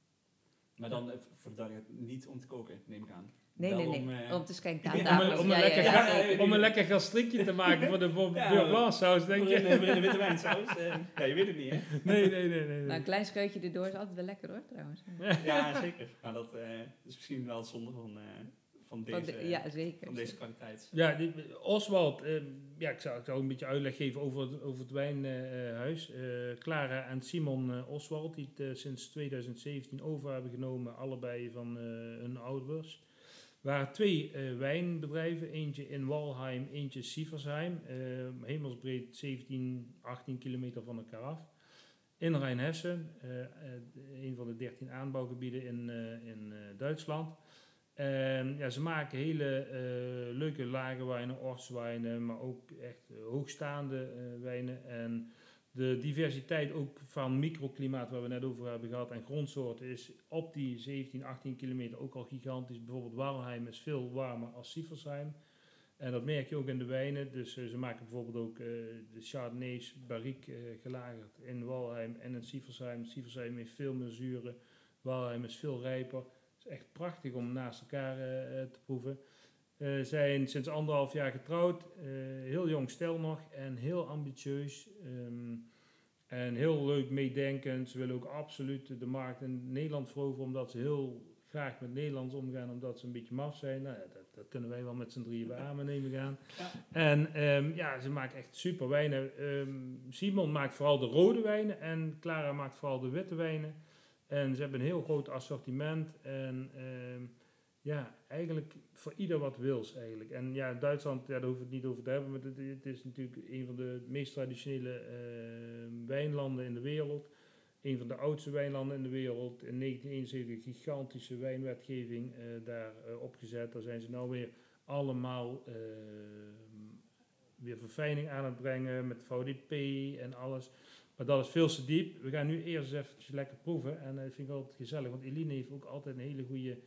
Speaker 2: Maar dan, eh, voor de duidelijkheid, niet om te koken, neem ik aan.
Speaker 3: Nee,
Speaker 2: Wel
Speaker 3: nee, nee.
Speaker 2: om,
Speaker 3: Om,
Speaker 2: eh,
Speaker 3: te schenken aan
Speaker 2: om
Speaker 3: tafel.
Speaker 1: een- om een
Speaker 3: Ja,
Speaker 1: lekker
Speaker 3: ja.
Speaker 1: Om een lekker gastriekje te maken voor de [laughs] Blanc saus, denk
Speaker 2: eh,
Speaker 1: je?
Speaker 2: voor een witte wijnsaus. eh, ja, je weet het niet, hè? [laughs]
Speaker 1: Nee, nee, nee, nee.
Speaker 3: Nou, een klein scheutje erdoor is altijd wel lekker hoor, trouwens.
Speaker 2: Ja, zeker. Maar dat eh, is misschien wel het zonde van, van,
Speaker 3: Van
Speaker 2: deze,
Speaker 3: de- ja, zeker.
Speaker 2: van deze kwaliteit.
Speaker 1: Ja, die- Oswald, eh, ja, ik zou, ik zou een beetje uitleg geven over het, over het wijnhuis. Eh, Clara en Simon eh, Oswald, die het eh, sinds 2017 over hebben genomen, allebei van eh, hun ouders. Er waren twee eh, wijnbedrijven, eentje in Walheim, eentje Sieversheim. eh, hemelsbreed 17, 18 kilometer van elkaar af. In Rijnhessen, eh, eh, een van de 13 aanbouwgebieden in, eh, in eh, Duitsland. En ja, ze maken hele eh, leuke lage wijnen, ortswijnen, maar ook echt eh, hoogstaande eh, wijnen. En de diversiteit ook van microklimaat, waar we net over hebben gehad, en grondsoorten is op die 17, 18 kilometer ook al gigantisch. Bijvoorbeeld Walheim is veel warmer als Sieversheim. En dat merk je ook in de wijnen. Dus ze maken bijvoorbeeld ook de Chardonnays barrique gelagerd in Walheim en in Sieversheim. Sieversheim heeft veel meer zuren. Walheim is veel rijper. Echt prachtig om naast elkaar eh, eh, te proeven. Eh zijn sinds anderhalf jaar getrouwd. heel jong stel nog en heel ambitieus. ehm, en heel leuk meedenkend. Ze willen ook absoluut de markt in Nederland veroveren, omdat ze heel graag met Nederlands omgaan, omdat ze een beetje maf zijn. Nou, dat, dat kunnen wij wel met z'n drieën beamen, neem ik aan.
Speaker 2: Ja.
Speaker 1: En ehm, ja, ze maken echt super wijnen. Ehm, Simon maakt vooral de rode wijnen en Clara maakt vooral de witte wijnen. En ze hebben een heel groot assortiment. En ehm, ja, eigenlijk voor ieder wat wils eigenlijk. En ja, Duitsland, ja, daar hoeven we het niet over te hebben. Maar het, is natuurlijk een van de meest traditionele ehm, wijnlanden in de wereld. Een van de oudste wijnlanden in de wereld. In 1971 een gigantische wijnwetgeving eh, daar eh, opgezet. Daar zijn ze nou weer allemaal ehm, weer verfijning aan het brengen met VDP en alles. Maar dat is veel te diep. We gaan nu eerst eens even lekker proeven. En dat vind ik altijd gezellig. Want Eline heeft ook altijd een hele goede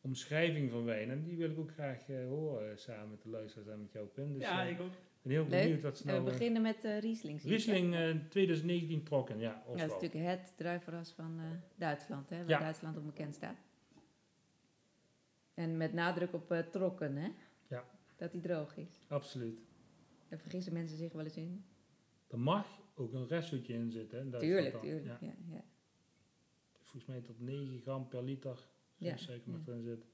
Speaker 1: omschrijving van wijn. En die wil ik ook graag eh, horen eh, samen met de luisteraars en met jou, Pim. Dus
Speaker 2: ja,
Speaker 1: eh,
Speaker 2: ik ook.
Speaker 1: ik ben heel
Speaker 3: Leuk.
Speaker 1: benieuwd wat ze
Speaker 3: we
Speaker 1: nou... eh,
Speaker 3: beginnen met eh Riesling.
Speaker 1: Riesling eh, 2019 trokken, ja.
Speaker 3: Ja, dat is natuurlijk het druivenras van eh, Duitsland, hè, waar
Speaker 1: Ja.
Speaker 3: Duitsland op bekend staat. En met nadruk op eh, trokken, hè?
Speaker 1: Ja.
Speaker 3: Dat die droog is.
Speaker 1: Absoluut.
Speaker 3: Daar vergissen mensen zich wel eens in.
Speaker 1: Er mag ook een restzoetje in zitten. hè, Duitsland
Speaker 3: Tuurlijk,
Speaker 1: dan.
Speaker 3: tuurlijk.
Speaker 1: Ja.
Speaker 3: Ja. Ja,
Speaker 1: Volgens mij tot 9 gram per liter
Speaker 3: Ja,
Speaker 1: suiker
Speaker 3: ja.
Speaker 1: erin zitten.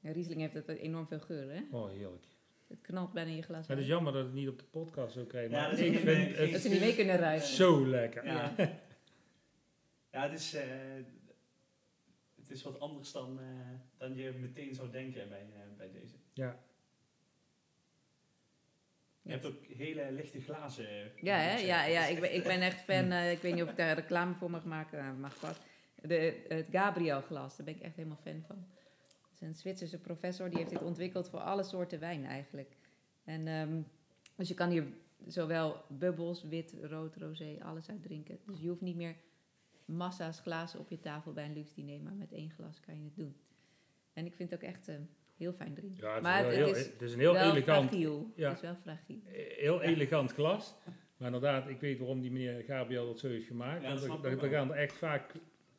Speaker 3: Ja, Riesling heeft dat enorm veel geur, hè?
Speaker 1: Oh, heerlijk.
Speaker 3: Het knalt bijna in je glas.
Speaker 1: Het is jammer dat het niet op de podcast zo krijgen.
Speaker 2: Ja,
Speaker 1: Maar
Speaker 2: dat is
Speaker 1: ik vind het
Speaker 3: Dat ze niet mee kunnen ruiken.
Speaker 1: zo lekker.
Speaker 2: Ja.
Speaker 3: Ja. [laughs]
Speaker 2: Ja, het is, eh, het is wat anders dan, eh, dan je meteen zou denken bij, eh, bij deze.
Speaker 1: Ja.
Speaker 2: Je hebt ook hele lichte glazen. eh,
Speaker 3: Ja, hè? ja, ja
Speaker 2: is
Speaker 3: ik, ben, ik ben echt fan. eh, ik weet niet of ik daar reclame voor mag maken. eh, mag vast. De, het Gabriel glas, daar ben ik echt helemaal fan van. Dat is een Zwitserse professor, die heeft dit ontwikkeld voor alle soorten wijn eigenlijk. En, ehm, dus je kan hier zowel bubbels, wit, rood, rosé, alles uit drinken. Dus je hoeft niet meer massa's glazen op je tafel bij een luxe diner, maar met één glas kan je het doen. En ik vind het ook echt eh, heel fijn drinken.
Speaker 1: Ja, het,
Speaker 3: Maar
Speaker 1: is, wel
Speaker 3: het-
Speaker 1: heel,
Speaker 3: het is
Speaker 1: het is een heel elegant,
Speaker 3: fragiel.
Speaker 1: ja.
Speaker 3: Het is wel fragiel.
Speaker 1: heel elegant glas. Maar inderdaad, ik weet waarom die meneer Gabriel dat zo heeft gemaakt.
Speaker 2: Ja,
Speaker 1: want
Speaker 2: dat
Speaker 1: er, er- er gaan er echt vaak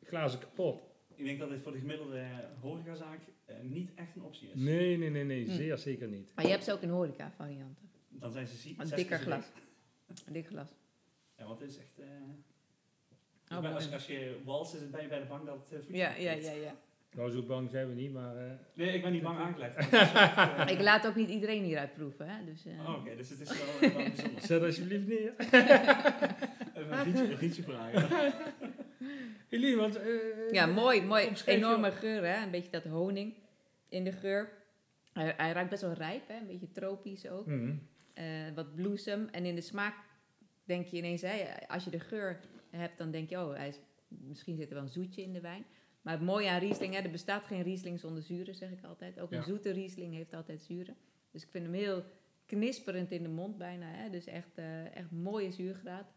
Speaker 1: glazen kapot.
Speaker 2: Ik denk dat dit voor de gemiddelde horecazaak eh, niet echt een optie is.
Speaker 1: Nee, nee, nee, nee,
Speaker 3: Hm.
Speaker 1: zeer zeker niet.
Speaker 3: Maar je hebt ze ook in horeca varianten.
Speaker 2: Dan zijn ze ziek.
Speaker 3: Een dikker glas. Een dik glas.
Speaker 2: Ja, want het is echt... eh,
Speaker 3: Oh,
Speaker 2: bij- als, als je wals is, ben je bij de bank dat het uh,
Speaker 3: Ja, ja, ja, ja.
Speaker 1: Nou, zo bang zijn we niet, maar... eh,
Speaker 2: Nee, ik ben niet bang aangelegd. echt, [laughs] eh,
Speaker 3: Ik laat ook niet iedereen hieruit proeven, hè. Dus, eh,
Speaker 2: Oh, Oké, dus het is wel, wel bijzonder.
Speaker 1: zet alsjeblieft neer. [laughs]
Speaker 2: Even een rietje, een rietje vragen. [laughs]
Speaker 1: Eline, want... eh,
Speaker 3: Ja, mooi, mooi. Enorme geur, hè. Een beetje dat honing in de geur. Hij, hij ruikt best wel rijp, hè. Een beetje tropisch ook.
Speaker 1: mhm.
Speaker 3: Eh, wat bloesem. En in de smaak denk je ineens, hè, als je de geur hebt, dan denk je, oh, hij is, misschien zit er wel een zoetje in de wijn. Maar het mooie aan Riesling, hè, er bestaat geen Riesling zonder zuren, zeg ik altijd. Ook een
Speaker 1: Ja.
Speaker 3: zoete Riesling heeft altijd zuren. Dus ik vind hem heel knisperend in de mond bijna. Hè? Dus echt, eh, echt mooie zuurgraad.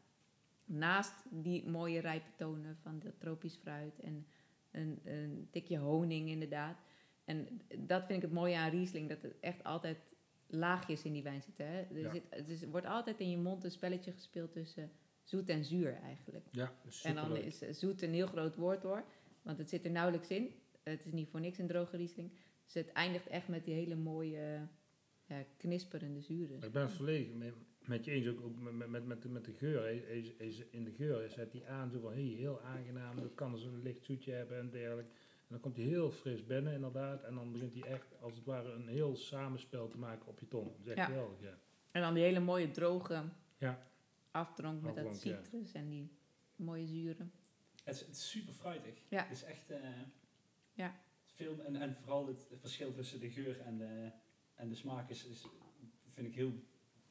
Speaker 3: Naast die mooie rijpe tonen van dat tropisch fruit en een, een tikje honing inderdaad. En dat vind ik het mooie aan Riesling, dat het echt altijd laagjes in die wijn zitten. Hè? Er,
Speaker 1: Ja.
Speaker 3: zit, het is, wordt altijd in je mond een spelletje gespeeld tussen zoet en zuur eigenlijk.
Speaker 1: Ja,
Speaker 3: En dan is eh, zoet een heel groot woord hoor, want het zit er nauwelijks in. Het is niet voor niks een droge Riesling. Dus het eindigt echt met die hele mooie ja, knisperende zuren.
Speaker 1: Ik ben verlegen met, met je eens, ook, ook met, met, met, de, met de geur. Is- in de geur zet hij aan, zo van hey, heel aangenaam, dat kan zo'n licht zoetje hebben en dergelijke. En dan komt hij heel fris binnen inderdaad. En dan begint hij echt als het ware een heel samenspel te maken op je tong. Dat is echt
Speaker 3: Ja.
Speaker 1: geweldig, ja.
Speaker 3: En dan die hele mooie droge
Speaker 1: Ja.
Speaker 3: afdronk met dat citrus en die mooie zuren.
Speaker 2: Het is, het is super fruitig.
Speaker 3: Ja.
Speaker 2: Het is echt... eh,
Speaker 3: Ja.
Speaker 2: Veel, en, en vooral het, het verschil tussen de geur en de, en de smaak is, is, vind ik heel...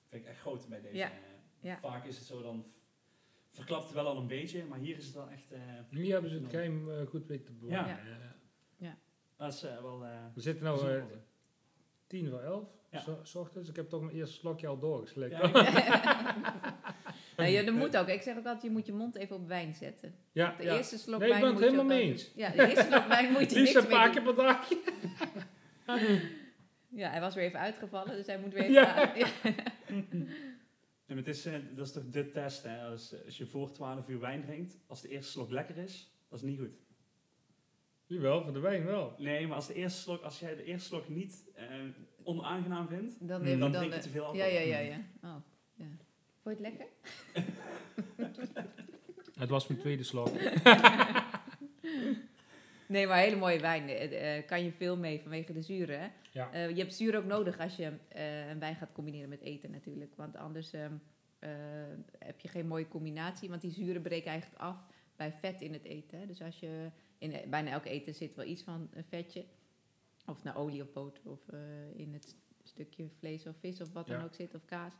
Speaker 2: Vind ik echt groot bij deze.
Speaker 3: Ja.
Speaker 2: eh,
Speaker 3: Ja.
Speaker 2: Vaak is het zo dan... Verklapt het wel al een beetje, maar hier is het wel echt... eh,
Speaker 1: Hier hebben ze het geheim eh, goed weten te bewaren.
Speaker 3: Ja.
Speaker 1: Ja.
Speaker 2: dat is eh, wel... eh,
Speaker 1: We zitten nu
Speaker 2: bijzonder.
Speaker 1: tien voor elf,
Speaker 2: Ja.
Speaker 1: zo- s ochtends. Ik heb toch mijn eerste slokje al doorgeslikt.
Speaker 2: Ja, [laughs] [laughs]
Speaker 3: Nou, ja, dat moet ook. Ik zeg ook altijd, je moet je mond even op wijn zetten.
Speaker 1: Ja,
Speaker 3: De
Speaker 1: ja.
Speaker 3: eerste slok
Speaker 1: Nee, ik
Speaker 3: wijn
Speaker 1: ben het
Speaker 3: moet je
Speaker 1: helemaal mee eens.
Speaker 3: Ja, de eerste slok wijn moet je [laughs]
Speaker 1: Liefst een
Speaker 3: mee
Speaker 1: paar keer per dag. [laughs]
Speaker 3: Ja, hij was weer even uitgevallen, dus hij moet weer even
Speaker 1: Ja. [laughs]
Speaker 2: En het is, eh, dat is toch de test, hè? Als, als je voor 12 uur wijn drinkt, als de eerste slok lekker is, dat is niet goed.
Speaker 1: Jawel, voor de wijn wel.
Speaker 2: Nee, maar als, de eerste slok, als jij de eerste slok niet eh, onaangenaam vindt,
Speaker 3: Dan,
Speaker 2: dan
Speaker 3: dan,
Speaker 2: drink je
Speaker 3: eh,
Speaker 2: te veel
Speaker 3: Ja,
Speaker 2: alcohol.
Speaker 3: ja, ja, ja. Oh, ja. Vond je het lekker? [laughs]
Speaker 1: Het was mijn tweede slok. [laughs]
Speaker 3: Nee, maar hele mooie wijn. eh, kan je veel mee vanwege de zuren.
Speaker 1: Ja.
Speaker 3: Eh, je hebt zuur ook nodig als je een wijn gaat combineren met eten natuurlijk. Want anders ehm, eh, heb je geen mooie combinatie. Want die zuren breken eigenlijk af bij vet in het eten. Dus als je in bijna elk eten zit wel iets van een vetje. Of het nou olie of boter of in het stukje vlees of vis of wat dan ook zit of kaas.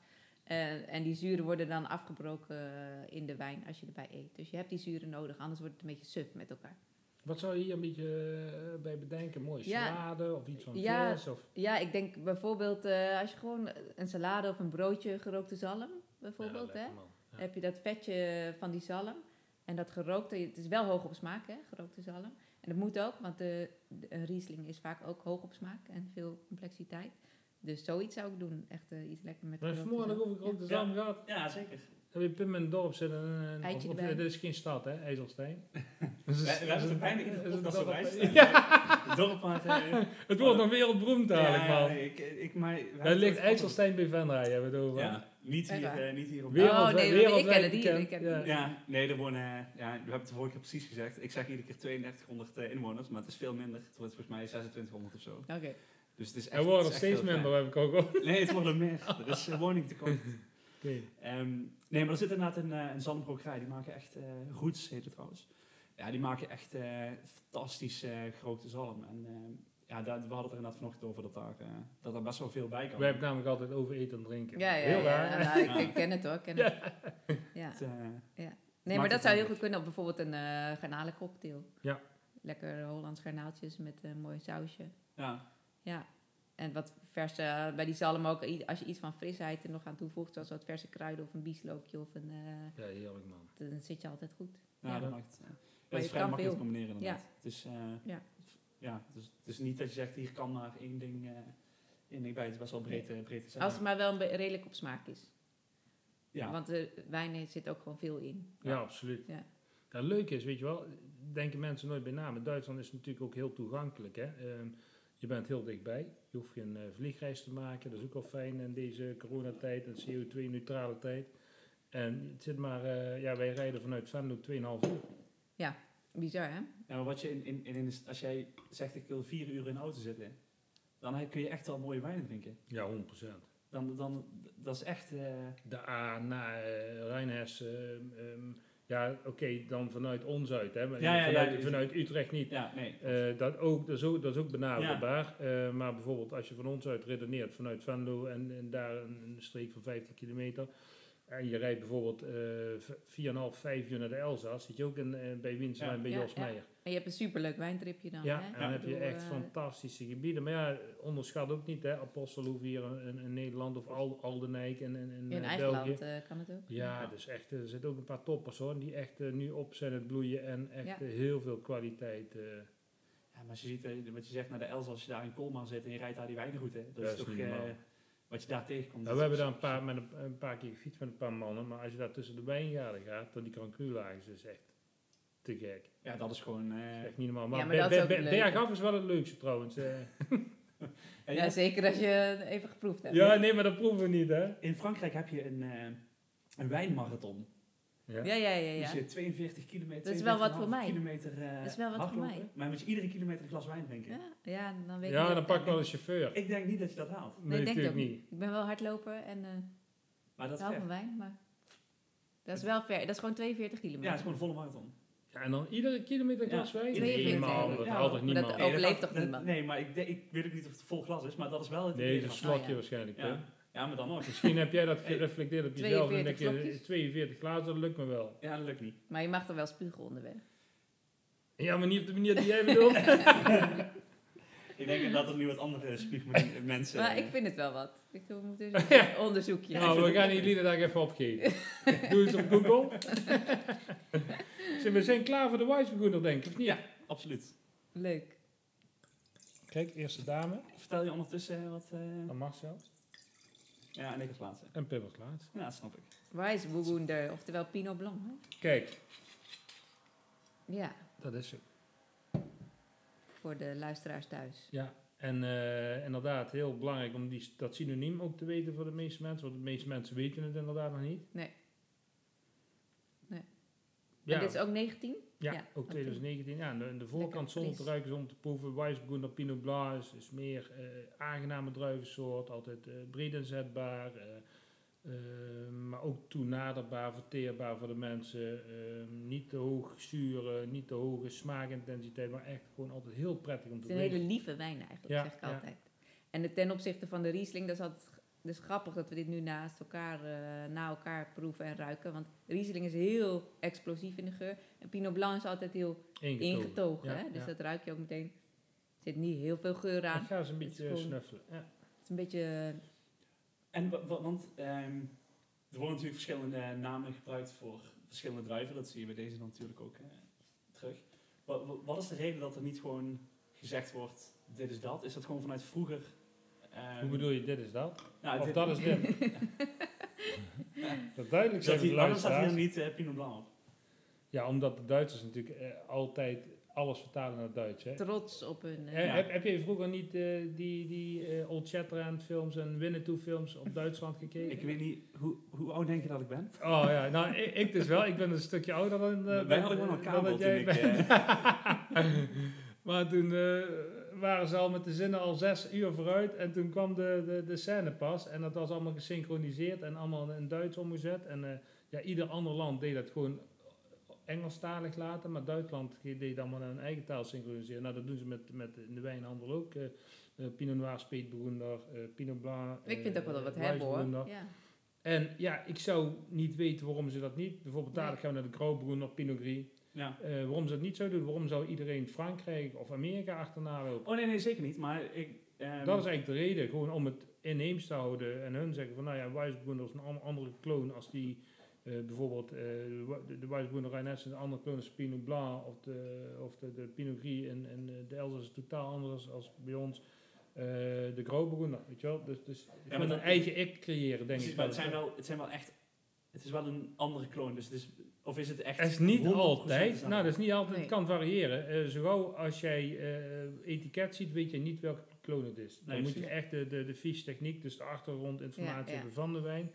Speaker 3: Eh, en die zuren worden dan afgebroken eh, in de wijn als je erbij eet. Dus je hebt die zuren nodig, anders wordt het een beetje suf met elkaar.
Speaker 1: Wat zou je hier een beetje eh, bij bedenken? Mooi
Speaker 3: Ja.
Speaker 1: salade of iets van
Speaker 3: Ja.
Speaker 1: Of...
Speaker 3: Ja, ik denk bijvoorbeeld eh, als je gewoon een salade of een broodje gerookte zalm, bijvoorbeeld,
Speaker 1: Ja,
Speaker 3: hè.
Speaker 1: Ja.
Speaker 3: heb je dat vetje van die zalm en dat gerookte, het is wel hoog op smaak, hè, gerookte zalm. En dat moet ook, want de, de- een Riesling is vaak ook hoog op smaak en veel complexiteit. Dus zoiets zou ik doen, echt eh, iets lekker met
Speaker 1: We hebben
Speaker 3: gerookte
Speaker 1: vanmorgen over grote
Speaker 2: Ja.
Speaker 1: zalm gehad.
Speaker 2: Ja, zeker.
Speaker 1: Heb je Pim in het dorp zitten? En, en-
Speaker 3: Eitje
Speaker 1: of, of,
Speaker 3: erbij.
Speaker 1: dit is geen stad, hè? IJsselstein. [laughs]
Speaker 2: We, we hebben het bijna in [laughs] de podcast
Speaker 1: Ja. [laughs]
Speaker 2: Het eh,
Speaker 1: Het wordt nog wereldberoemd
Speaker 2: ja,
Speaker 1: man.
Speaker 2: nee, ik, ik, maar, hebben
Speaker 1: ligt
Speaker 2: het-
Speaker 1: IJsselstein bij Venray, hebben we het over.
Speaker 2: Ja, niet hier, eh, niet hier op
Speaker 1: Wereld-
Speaker 3: oh nee, ik
Speaker 1: wereldwijd
Speaker 3: ken het hier, ik ken
Speaker 1: Ja.
Speaker 3: het.
Speaker 2: Ja, nee, er wonen, eh, ja, we hebben het de vorige keer precies gezegd. Ik zeg iedere keer 3200 eh, inwoners, maar het is veel minder. Het wordt volgens mij 2600 of zo.
Speaker 3: Oké.
Speaker 2: Dus het is echt,
Speaker 1: Er worden
Speaker 2: echt
Speaker 1: steeds minder, heb ik ook al.
Speaker 2: Nee, het worden meer. Er is uh, woningtekort.
Speaker 1: Oké.
Speaker 2: Ehm, nee, maar er zit inderdaad een, uh, een zalmbrokerij. Die maken echt, eh Roots heet het trouwens. Ja, die maken echt eh fantastisch eh, grote zalm. En ehm, ja, daar, we hadden het er inderdaad vanochtend over dat daar, eh, dat er best wel veel bij kan.
Speaker 1: Wij hebben namelijk altijd over eten en drinken.
Speaker 3: Ja, ja,
Speaker 1: Heel
Speaker 3: ja,
Speaker 1: raar.
Speaker 3: nou, ik,
Speaker 2: Ja.
Speaker 3: ik ken het hoor, ken het. Ja.
Speaker 2: Het, eh,
Speaker 3: Nee, maar dat zou heel goed kunnen op bijvoorbeeld een eh garnalencocktail.
Speaker 1: Ja.
Speaker 3: Lekker Hollands garnaaltjes met een mooi sausje.
Speaker 2: ja,
Speaker 3: Ja. En wat verse, bij die zalm ook, als je iets van frisheid er nog aan toevoegt, zoals wat verse kruiden of een bieslookje of een, eh,
Speaker 1: Ja, heerlijk man.
Speaker 3: dan zit je altijd goed.
Speaker 2: ja,
Speaker 3: Ja.
Speaker 2: dat maakt het. eh,
Speaker 3: Maar
Speaker 2: het is
Speaker 3: je
Speaker 2: vrij
Speaker 3: kan
Speaker 2: makkelijk te combineren inderdaad.
Speaker 3: Ja.
Speaker 2: Het is, eh,
Speaker 3: Ja.
Speaker 2: ja, dus het is niet dat je zegt, hier kan maar één ding, eh één ding bij. Het is best wel breed, breed te zeggen.
Speaker 3: Als het maar wel redelijk op smaak is.
Speaker 2: ja.
Speaker 3: Want de wijn zit ook gewoon veel in.
Speaker 1: Ja, absoluut.
Speaker 3: Ja.
Speaker 1: Ja, leuk is, weet je wel, denken mensen nooit bij na. Maar Duitsland is natuurlijk ook heel toegankelijk. Hè? Ehm, je bent heel dichtbij. Je hoeft geen eh, vliegreis te maken. Dat is ook wel fijn in deze coronatijd en CO2-neutrale tijd. En het zit maar, eh, ja, wij rijden vanuit Venlo 2,5 uur.
Speaker 3: Bizar, hè?
Speaker 2: Ja, maar wat je in, in, in, als jij zegt ik wil vier uur in de auto zitten, dan kun je echt wel mooie wijn drinken.
Speaker 1: Ja, 100%.
Speaker 2: Dan, dan, dat is echt, eh,
Speaker 1: De A naar uh, Rijnhes, ja, oké, dan vanuit ons uit. Hè? Maar
Speaker 2: Ja, ja, ja,
Speaker 1: vanuit,
Speaker 2: die-
Speaker 1: vanuit Utrecht niet.
Speaker 2: ja, nee.
Speaker 1: Eh, dat, ook, dat, is ook, dat is ook benaderbaar. Eh, maar bijvoorbeeld als je van ons uit redeneert, vanuit Venlo en, en daar een, een streek van 50 kilometer. En je rijdt bijvoorbeeld eh 4,5, 5 uur naar de Elzas. Zit je ook in, eh, bij Winsum
Speaker 2: Ja.
Speaker 1: en bij Jos
Speaker 3: ja.
Speaker 1: Meijer.
Speaker 3: En je hebt een superleuk wijntripje dan,
Speaker 1: Ja,
Speaker 3: hè?
Speaker 1: en dan heb je echt
Speaker 3: eh,
Speaker 1: fantastische gebieden. Maar ja, onderschat ook niet, hè. Apostelhoef hier in, in Nederland of Al, Aldenijk in, in, in,
Speaker 3: In
Speaker 1: eh,
Speaker 3: eigen
Speaker 1: België.
Speaker 3: land eh, kan het ook.
Speaker 1: Ja, dus echt, er zitten ook een paar toppers hoor, die echt nu op zijn het bloeien en echt
Speaker 3: Ja.
Speaker 1: heel veel kwaliteit. eh,
Speaker 2: Ja, maar als je ziet, wat je zegt naar de Els, als je daar in Kolman zit en je rijdt daar die wijnroute, dat
Speaker 1: Dat
Speaker 2: is
Speaker 1: is
Speaker 2: toch eh. Wat je daar tegenkomt.
Speaker 1: Nou, we hebben daar een paar, met een, een paar keer gefietst met een paar mannen, maar als je daar tussen de wijngaarden gaat, door die krankulaars, is echt te gek.
Speaker 2: Ja, dat is gewoon... eh,
Speaker 1: Dat is echt niet normaal. Maar,
Speaker 3: Ja, maar
Speaker 1: Be-
Speaker 3: dat is
Speaker 1: Be-
Speaker 3: ook
Speaker 1: Be-
Speaker 3: leuk,
Speaker 1: Bergaf is wel het leukste trouwens. eh. [laughs]
Speaker 2: ja,
Speaker 3: Ja, zeker als je even geproefd hebt.
Speaker 1: ja, nee, maar dat proeven we niet, hè?
Speaker 2: In Frankrijk heb je een, eh, een wijnmarathon.
Speaker 1: Ja.
Speaker 3: ja, ja, ja. ja.
Speaker 2: Dus je 42 kilometer.
Speaker 3: Dat is wel wat voor
Speaker 2: 42,5
Speaker 3: mij.
Speaker 2: Kilometer, eh,
Speaker 3: Dat is wel wat voor
Speaker 2: hardlopen.
Speaker 3: mij.
Speaker 2: Maar moet je iedere kilometer een glas wijn drinken.
Speaker 3: Ja, ja, dan weet
Speaker 1: Ja, dan pak ik wel een chauffeur.
Speaker 2: Ik denk niet dat je dat haalt.
Speaker 1: Nee,
Speaker 3: Nee, ik denk ook
Speaker 1: niet.
Speaker 3: Ik ben wel hardloper en eh
Speaker 2: Maar dat
Speaker 3: ik
Speaker 2: is
Speaker 3: hou
Speaker 2: ver.
Speaker 3: van wijn, maar dat is wel ver. Dat is gewoon 42 kilometer.
Speaker 2: Ja, het is gewoon een volle marathon.
Speaker 1: Ja, en dan iedere kilometer een
Speaker 2: Ja,
Speaker 1: glas wijn?
Speaker 3: 42.
Speaker 1: Nee, man, dat
Speaker 2: Ja,
Speaker 1: haalt toch
Speaker 3: dat
Speaker 1: niemand?
Speaker 3: ook- Overleeft
Speaker 2: dat-
Speaker 3: toch
Speaker 2: dat-
Speaker 3: niemand?
Speaker 2: Nee, maar ik, ik weet ook niet of het vol glas is, maar dat is wel het
Speaker 1: Nee, dat is een slokje
Speaker 3: ja.
Speaker 1: waarschijnlijk.
Speaker 2: Ja. Ja, maar dan nog.
Speaker 1: Misschien heb jij dat gereflecteerd op jezelf en denk
Speaker 3: 42
Speaker 1: je
Speaker 3: slokjes.
Speaker 1: 42 glazen, dat lukt me wel.
Speaker 2: Ja, dat lukt niet.
Speaker 3: Maar je mag er wel spugen onderweg.
Speaker 1: Ja, maar niet op de manier die jij bedoelt. [laughs]
Speaker 2: Ik denk dat er nu wat andere spiegel mensen...
Speaker 3: Maar ik vind het wel wat. Ik doe, we moeten [laughs] eens
Speaker 1: Ja.
Speaker 3: een onderzoekje.
Speaker 1: Nou, we gaan die liederdag even opgeven. Doe eens op Google. [laughs] We zijn klaar voor de wijsbegoeder, denk ik, of niet?
Speaker 2: Ja, absoluut.
Speaker 3: Leuk.
Speaker 1: Kijk, eerste dame.
Speaker 2: Vertel je ondertussen wat... eh,
Speaker 1: Dan Marcel.
Speaker 2: Ja, en ik als laatste.
Speaker 1: En Pim als laatste.
Speaker 2: Ja, dat snap ik.
Speaker 3: Weissburgunder, oftewel Pinot Blanc. Hè?
Speaker 1: Kijk,
Speaker 3: Ja,
Speaker 1: dat is zo.
Speaker 3: voor de luisteraars thuis.
Speaker 1: Ja, en eh, inderdaad, heel belangrijk om die, dat synoniem ook te weten voor de meeste mensen. Want de meeste mensen weten het inderdaad nog niet.
Speaker 3: Nee.
Speaker 1: Ja,
Speaker 3: En dit is ook 19?
Speaker 1: ja,
Speaker 3: ja,
Speaker 1: ook
Speaker 3: oké.
Speaker 1: 2019. Ja, aan de, voorkant zonder te ruiken, zonder te proeven. Weissburgunder Pinot Blanc is, is meer eh, aangename druivensoort. Altijd eh breed inzetbaar. eh, eh, maar ook toenaderbaar, verteerbaar voor de mensen. eh, niet te hoog zuur, niet te hoge smaakintensiteit. Maar echt gewoon altijd heel prettig om
Speaker 3: Het
Speaker 1: te
Speaker 3: is een
Speaker 1: drinken.
Speaker 3: hele lieve wijn eigenlijk,
Speaker 1: Ja,
Speaker 3: zeg ik altijd. En het ten opzichte van de Riesling, dat is altijd dus grappig dat we dit nu naast elkaar, eh, na elkaar proeven en ruiken. Want Riesling is heel explosief in de geur. En Pinot Blanc is altijd heel
Speaker 1: Ingetogen.
Speaker 3: ingetogen.
Speaker 1: Ja,
Speaker 3: hè? Dus
Speaker 1: ja.
Speaker 3: dat ruik je ook meteen. Er zit niet heel veel geur aan.
Speaker 1: Ik ga eens een beetje
Speaker 3: gewoon-
Speaker 1: snuffelen. Ja.
Speaker 3: Het is een beetje... eh,
Speaker 2: En wa- wa- want ehm, er worden natuurlijk verschillende namen gebruikt voor verschillende druiven. Dat zie je bij deze dan natuurlijk ook eh, terug. Wat, wat- wat is de reden dat er niet gewoon gezegd wordt, dit is dat? Is dat gewoon vanuit vroeger? Ehm,
Speaker 1: Hoe bedoel je, dit is dat?
Speaker 2: nou,
Speaker 1: of
Speaker 2: dit-
Speaker 1: dat is dit? [laughs] dat duidelijk zijn
Speaker 2: Dat waarom staat hier
Speaker 1: luisteraars.
Speaker 2: niet eh, Pinot Blanc op?
Speaker 1: Ja, omdat de Duitsers natuurlijk eh, altijd alles vertalen naar het Duits. Hè?
Speaker 3: trots op hun... eh,
Speaker 2: Ja.
Speaker 1: heb, heb je vroeger niet eh, die, die eh, Old Shatterhand films en Winnetou films op Duitsland gekeken?
Speaker 2: Ik weet niet, hoe, hoe oud denk je dat ik ben?
Speaker 1: Oh ja, nou ik, ik dus wel. Ik ben een stukje ouder dan... eh,
Speaker 2: Wij hadden gewoon een kabel toen ik... [laughs]
Speaker 1: maar toen eh, waren ze al met de zinnen al zes uur vooruit. En toen kwam de, de, de scène pas. En dat was allemaal gesynchroniseerd en allemaal in Duits omgezet. En eh, ja, ieder ander land deed dat gewoon Engelstalig laten. Maar Duitsland deed allemaal in hun eigen taal synchroniseren. Nou, dat doen ze met, met de wijnhandel ook. eh, eh, Pinot Noir, Speetburgunder, eh Pinot Blanc.
Speaker 3: ik vind ook wel wat hebben hoor. Ja.
Speaker 1: En ja, ik zou niet weten waarom ze dat niet. Bijvoorbeeld dadelijk gaan we naar de Grauburgunder, Pinot Gris.
Speaker 2: Ja.
Speaker 1: Eh, waarom ze dat niet zo doen? Waarom zou iedereen Frankrijk of Amerika achterna lopen?
Speaker 2: Oh nee, nee, zeker niet. Maar ik... ehm,
Speaker 1: dat is eigenlijk de reden, gewoon om het inheems te houden. En hun zeggen van, nou ja, Weissburgunder is een an- andere kloon als die, eh, bijvoorbeeld, eh, de de, Rheinhessen is een andere kloon als Pinot Blanc of de, of de, de Pinot Gris en, en de Elzas is totaal anders als bij ons. Eh, de Grauburgunder, weet je wel? Dus, dus
Speaker 2: maar
Speaker 1: een eigen ik creëren, denk
Speaker 2: Precies,
Speaker 1: ik.
Speaker 2: maar
Speaker 1: wel.
Speaker 2: het zijn wel, het zijn wel echt... Het is wel een andere kloon, dus het is... Of is het echt...
Speaker 1: Het is niet
Speaker 2: 100%
Speaker 1: altijd. Nou, dat is niet altijd.
Speaker 3: Nee.
Speaker 1: Het kan variëren. Eh zo gauw als jij eh, etiket ziet, weet je niet welke kloon het is. Dan
Speaker 2: Nee,
Speaker 1: moet je echt de, de, de fiche techniek, dus de achtergrondinformatie
Speaker 3: Ja,
Speaker 1: van de wijn.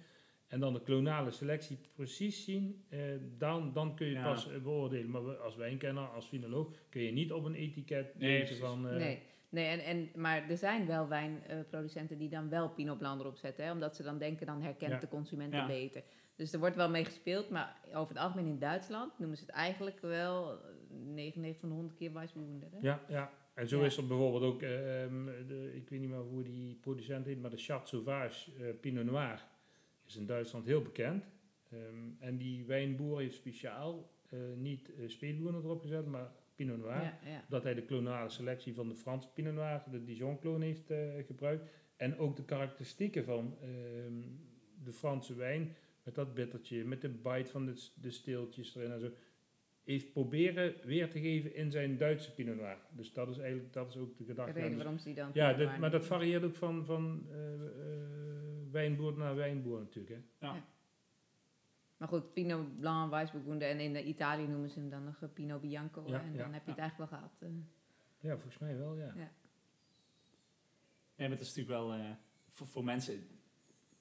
Speaker 1: En dan de klonale selectie precies zien. eh, dan, dan kun je het
Speaker 2: Ja.
Speaker 1: pas eh, beoordelen. Maar we- als wijnkenner, als finoloog, kun je niet op een etiket
Speaker 2: Nee,
Speaker 1: lezen van... eh,
Speaker 3: Nee, nee en, en, maar er zijn wel wijnproducenten die dan wel Pinot Blanc erop zetten. Hè, omdat ze dan denken, dan herkent
Speaker 1: Ja.
Speaker 3: de consument
Speaker 2: Ja.
Speaker 3: het beter. Dus er wordt wel mee gespeeld. Maar over het algemeen in Duitsland noemen ze het eigenlijk wel eh, 99 van de 100 keer Weissburgunder. Hè?
Speaker 1: Ja, ja. En zo
Speaker 3: Ja.
Speaker 1: is er bijvoorbeeld ook, eh, ehm, de, ik weet niet meer hoe die producent heet, maar de Chat Sauvage eh, Pinot Noir is in Duitsland heel bekend. Ehm, en die wijnboer heeft speciaal eh, niet uh, erop gezet, maar Pinot Noir.
Speaker 3: Ja, ja.
Speaker 1: Dat hij de klonale selectie van de Franse Pinot Noir, de Dijon-kloon, heeft eh, gebruikt. En ook de karakteristieken van ehm, de Franse wijn, met dat bittertje, met de bite van de, de steeltjes erin en zo, heeft proberen weer te geven in zijn Duitse Pinot Noir. Dus dat is eigenlijk dat is ook de
Speaker 3: De
Speaker 1: gedachte.
Speaker 3: reden
Speaker 1: Dus-
Speaker 3: waarom ze die dan...
Speaker 1: ja, dat, maar dat varieert ook van, van eh, eh, wijnboer naar wijnboer natuurlijk. Hè.
Speaker 3: Maar goed, Pinot Blanc, Weissburgunder en in Italië noemen ze hem dan nog eh, Pinot Bianco.
Speaker 1: Ja,
Speaker 3: en
Speaker 1: ja,
Speaker 3: dan heb je het
Speaker 2: ja.
Speaker 3: eigenlijk wel gehad. eh.
Speaker 1: Ja, volgens mij wel, ja.
Speaker 3: Ja.
Speaker 2: Maar het is natuurlijk wel... eh, voor, voor mensen...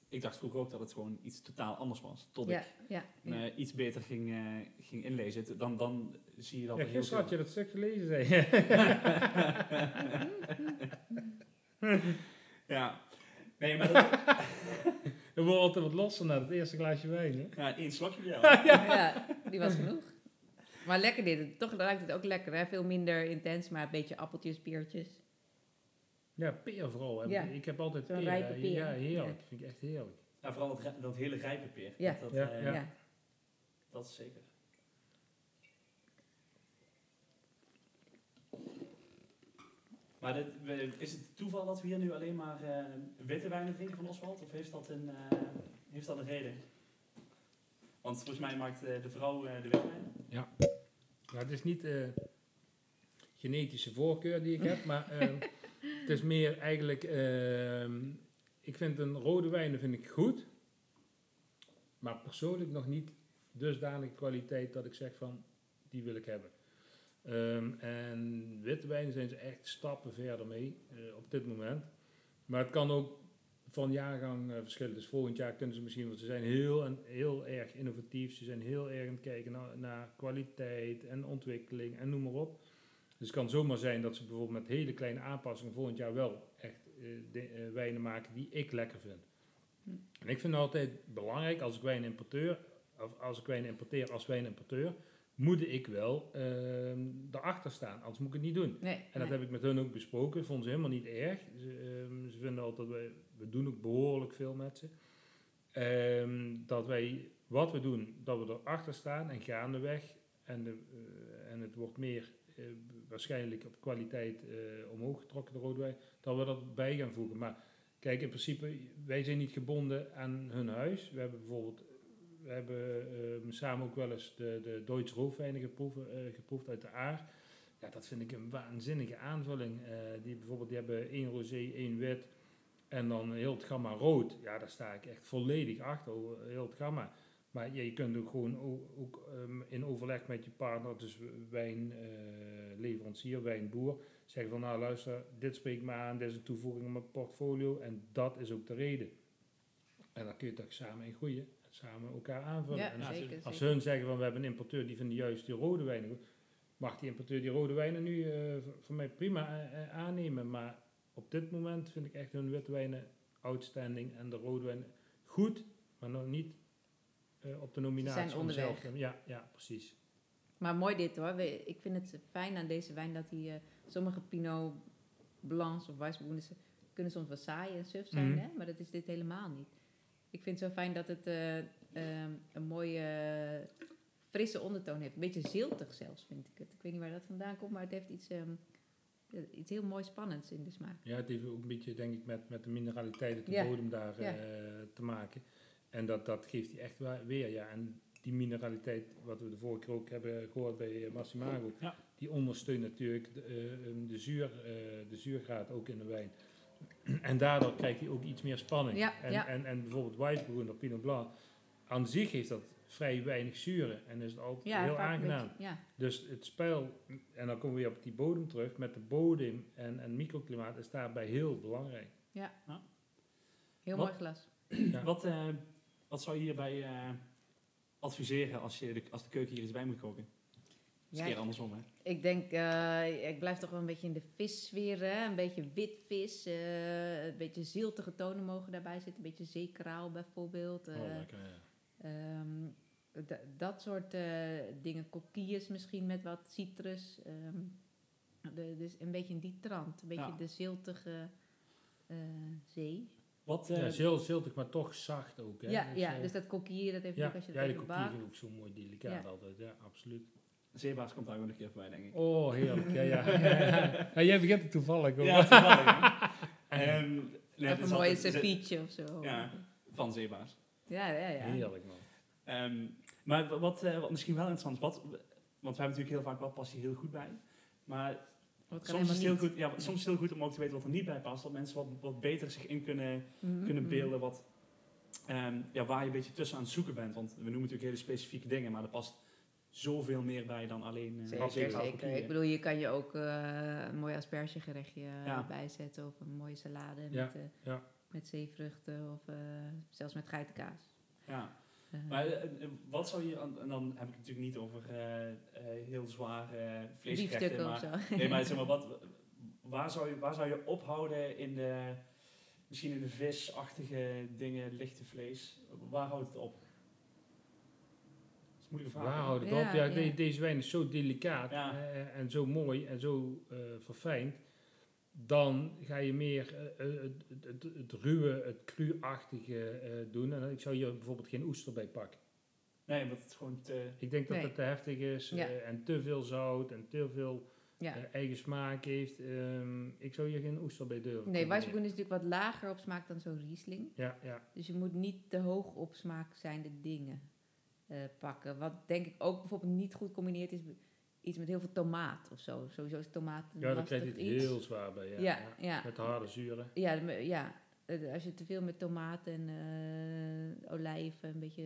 Speaker 2: Ik dacht vroeger ook dat het gewoon iets totaal anders was. Tot
Speaker 3: ja,
Speaker 2: ik
Speaker 3: ja, ja.
Speaker 2: me iets beter ging, eh, ging inlezen. Dan, dan zie je dat
Speaker 1: Ja,
Speaker 2: er heel
Speaker 1: gisteren had je dat stuk gelezen, zei je. [laughs]
Speaker 2: ja. Nee, maar dat, [laughs]
Speaker 1: We worden altijd wat losser na het eerste glaasje wijn, hè.
Speaker 2: ja, één slokje wel. [laughs]
Speaker 3: ja, die was genoeg. Maar lekker dit. Toch ruikt het ook lekker. Hè? Veel minder intens, maar een beetje appeltjes, peertjes.
Speaker 1: Ja, peer vooral. Hè.
Speaker 3: Ja.
Speaker 1: Ik heb altijd peer.
Speaker 3: rijpe
Speaker 1: hè.
Speaker 3: peer.
Speaker 1: Ja, heerlijk.
Speaker 3: Ja.
Speaker 1: vind ik echt heerlijk.
Speaker 2: Ja, vooral dat, dat hele rijpe peer.
Speaker 3: Ja.
Speaker 2: Dat,
Speaker 1: Ja,
Speaker 2: eh,
Speaker 3: Ja.
Speaker 1: ja.
Speaker 2: dat is zeker. Maar dit, is het toeval dat we hier nu alleen maar eh, witte wijnen drinken van Oswald? Of heeft dat een, eh, heeft dat een reden? Want volgens mij maakt de vrouw de witte wijn.
Speaker 1: Ja, het is niet eh, genetische voorkeur die ik [laughs] heb, maar ehm, het is meer eigenlijk, ehm, ik vind een rode wijn vind ik goed, maar persoonlijk nog niet dusdanig kwaliteit dat ik zeg van, die wil ik hebben. Ehm, en witte wijnen zijn ze echt stappen verder mee eh, op dit moment. Maar het kan ook van jaargang eh, verschillen. Dus volgend jaar kunnen ze misschien, want ze zijn heel, en, heel erg innovatief. Ze zijn heel erg aan het kijken naar, naar kwaliteit en ontwikkeling en noem maar op. Dus het kan zomaar zijn dat ze bijvoorbeeld met hele kleine aanpassingen volgend jaar wel echt eh, de- eh, wijnen maken die ik lekker vind.
Speaker 3: Hm.
Speaker 1: En ik vind het altijd belangrijk als ik wijn importeur, of als ik wijn importeer als wijnimporteur, moet ik wel ehm erachter staan. Anders moet ik het niet doen.
Speaker 3: Nee,
Speaker 1: En dat
Speaker 3: nee.
Speaker 1: heb ik met hun ook besproken. Vonden ze helemaal niet erg. Ze, ehm, ze vinden altijd, wij, we doen ook behoorlijk veel met ze. Ehm, dat wij, wat we doen, dat we erachter staan en gaandeweg. En, de, eh, en het wordt meer waarschijnlijk op kwaliteit eh, omhoog getrokken, de rode wijn. Dat we dat bij gaan voegen. Maar kijk, in principe, wij zijn niet gebonden aan hun huis. We hebben bijvoorbeeld, we hebben ehm, samen ook wel eens de, de Duitse roofwijnen geproefd, eh, geproefd uit de Aar. Ja, dat vind ik een waanzinnige aanvulling. Eh, die bijvoorbeeld, die hebben één rosé, één wit en dan heel het gamma rood. Ja, daar sta ik echt volledig achter, heel het gamma. Maar ja, je kunt ook gewoon ook, ehm, in overleg met je partner, dus wijnleverancier, wijnboer, zeggen van nou luister, dit spreekt me aan, dit is een toevoeging in mijn portfolio en dat is ook de reden. En dan kun je toch samen in groeien, en samen elkaar aanvullen.
Speaker 3: Ja,
Speaker 1: En als-
Speaker 3: zeker.
Speaker 1: als
Speaker 3: zeker.
Speaker 1: hun zeggen van we hebben een importeur die vindt juist die rode wijnen goed, mag die importeur die rode wijnen nu eh, v- voor mij prima eh, eh, aannemen. Maar op dit moment vind ik echt hun witte wijnen outstanding en de rode wijnen goed, maar nog niet eh, op de nominatie.
Speaker 3: zijn onderweg.
Speaker 1: zelf Ja, ja, precies.
Speaker 3: Maar mooi dit hoor. Ik vind het fijn aan deze wijn dat die, eh, sommige Pinot Blancs of Weissburgunder kunnen soms wat saai en suf zijn,
Speaker 1: Mhm.
Speaker 3: hè? maar dat is dit helemaal niet. Ik vind het zo fijn dat het eh, ehm, een mooie frisse ondertoon heeft. Een beetje ziltig zelfs, vind ik het. Ik weet niet waar dat vandaan komt, maar het heeft iets, ehm, eh, iets heel mooi spannends in de smaak.
Speaker 1: Ja, het heeft ook een beetje, denk ik, met, met de mineraliteit op de
Speaker 3: Ja,
Speaker 1: bodem daar
Speaker 3: ja.
Speaker 1: te maken. En dat, dat geeft hij echt weer, ja. En die mineraliteit, wat we de vorige keer ook hebben gehoord bij eh, Massimago,
Speaker 2: Ja.
Speaker 1: die ondersteunt natuurlijk de, eh, de, zuur, eh, de zuurgraad ook in de wijn. En daardoor krijgt hij ook iets meer spanning.
Speaker 3: Ja,
Speaker 1: en,
Speaker 3: ja.
Speaker 1: En, en bijvoorbeeld Weissburgunder, Pinot Blanc, aan zich heeft dat vrij weinig zuren en is het altijd
Speaker 3: Ja,
Speaker 1: heel aangenaam.
Speaker 3: beetje- ja.
Speaker 1: Dus het spel, en dan komen we weer op die bodem terug, met de bodem en, en microklimaat is daarbij heel belangrijk.
Speaker 3: Heel
Speaker 2: Wat?
Speaker 3: mooi glas.
Speaker 1: Ja.
Speaker 2: Wat, eh, wat zou je hierbij eh, adviseren als, je de, als de keuken hier iets bij moet koken? Dat is
Speaker 3: Ja,
Speaker 2: een keer andersom, hè?
Speaker 3: Ik denk, eh, ik blijf toch wel een beetje in de vissfeer. Hè? Een beetje wit vis, eh, een beetje ziltige tonen mogen daarbij zitten. Een beetje zeekraal bijvoorbeeld.
Speaker 1: oh, lekker, ja.
Speaker 3: ehm, dat soort dingen. Kokkies misschien met wat citrus. ehm, de, dus een beetje in die trant. Een beetje
Speaker 2: Ja.
Speaker 3: de ziltige zee.
Speaker 2: Wat, eh,
Speaker 1: ja, zil, ziltig, maar toch zacht ook. Hè?
Speaker 3: ja, ja,
Speaker 1: eh,
Speaker 3: dus dat kokkie, dat heeft
Speaker 1: ja,
Speaker 3: als je
Speaker 1: ja,
Speaker 3: dat
Speaker 1: de
Speaker 3: even
Speaker 1: kokkie
Speaker 3: bakt.
Speaker 1: vind ik ook zo mooi delicaat
Speaker 3: Ja.
Speaker 1: altijd. Ja, absoluut.
Speaker 2: Zeebaars komt daar gewoon een keer voorbij, denk ik.
Speaker 1: Oh, heerlijk. ja, ja. [laughs] ja, ja. jij begint het toevallig hoor.
Speaker 2: Ja, toevallig? [laughs] Ehm, nee, het
Speaker 3: een
Speaker 2: is
Speaker 3: mooie ceviche of zo.
Speaker 2: Ja, van zeebaars.
Speaker 3: ja, ja. ja.
Speaker 1: Heerlijk man.
Speaker 2: Ehm, maar wa- wat, eh, wat misschien wel interessant is, wat, want we hebben natuurlijk heel vaak wat past hier heel goed bij. Maar soms is, het heel goed, ja, soms is het heel goed om ook te weten wat er niet bij past. Dat mensen wat, wat beter zich in kunnen,
Speaker 3: niet.
Speaker 2: kunnen
Speaker 3: Mhm.
Speaker 2: beelden wat, ehm, ja, waar je een beetje tussen aan het zoeken bent. Want we noemen natuurlijk hele specifieke dingen, maar er past zoveel meer bij dan alleen uh,
Speaker 3: Zeker, zeker. Ik bedoel, je kan je ook eh, een mooi aspergegerechtje eh,
Speaker 2: Ja.
Speaker 3: bijzetten of een mooie salade
Speaker 1: Ja,
Speaker 3: met, eh,
Speaker 1: ja.
Speaker 3: met zeevruchten of eh, zelfs met geitenkaas.
Speaker 2: Ja.
Speaker 3: Eh,
Speaker 2: Maar eh, eh, wat zou je, en dan heb ik het natuurlijk niet over eh, eh, heel zwaar eh vleesgerechten, maar
Speaker 3: zo.
Speaker 2: Nee, maar [laughs] zeg maar, wat, waar, zou je, waar zou je ophouden in de, misschien in de visachtige dingen, lichte vlees? Waar houdt het op? Dat is een moeilijke vraag.
Speaker 1: Waar houdt het
Speaker 3: Ja,
Speaker 1: op? Ja,
Speaker 3: ja.
Speaker 1: de- deze wijn is zo delicaat
Speaker 2: Ja.
Speaker 1: en zo mooi en zo eh, verfijnd. Dan ga je meer eh, eh, het, het, het, het ruwe, het cru-achtige eh, doen. En ik zou hier bijvoorbeeld geen oester bij pakken.
Speaker 2: Nee, omdat het gewoon te...
Speaker 1: Ik denk dat
Speaker 3: Nee.
Speaker 1: het te heftig is
Speaker 3: Ja.
Speaker 1: en te veel zout en te veel
Speaker 3: Ja.
Speaker 1: eigen smaak heeft. Ehm, ik zou hier geen oester bij durven.
Speaker 3: Nee. Weissburgunder is natuurlijk wat lager op smaak dan zo'n Riesling.
Speaker 1: Ja, ja.
Speaker 3: Dus je moet niet te hoog op smaak zijnde dingen eh, pakken. Wat denk ik ook bijvoorbeeld niet goed combineert is iets met heel veel tomaat of zo. Sowieso is tomaat een
Speaker 1: ja
Speaker 3: lastig
Speaker 1: krijg je het
Speaker 3: iets.
Speaker 1: heel zwaar bij. Ja,
Speaker 3: Ja,
Speaker 1: ja.
Speaker 3: ja.
Speaker 1: Met de harde zuren.
Speaker 3: Ja, ja. Eh, als je te veel met tomaten en eh, olijven, een beetje...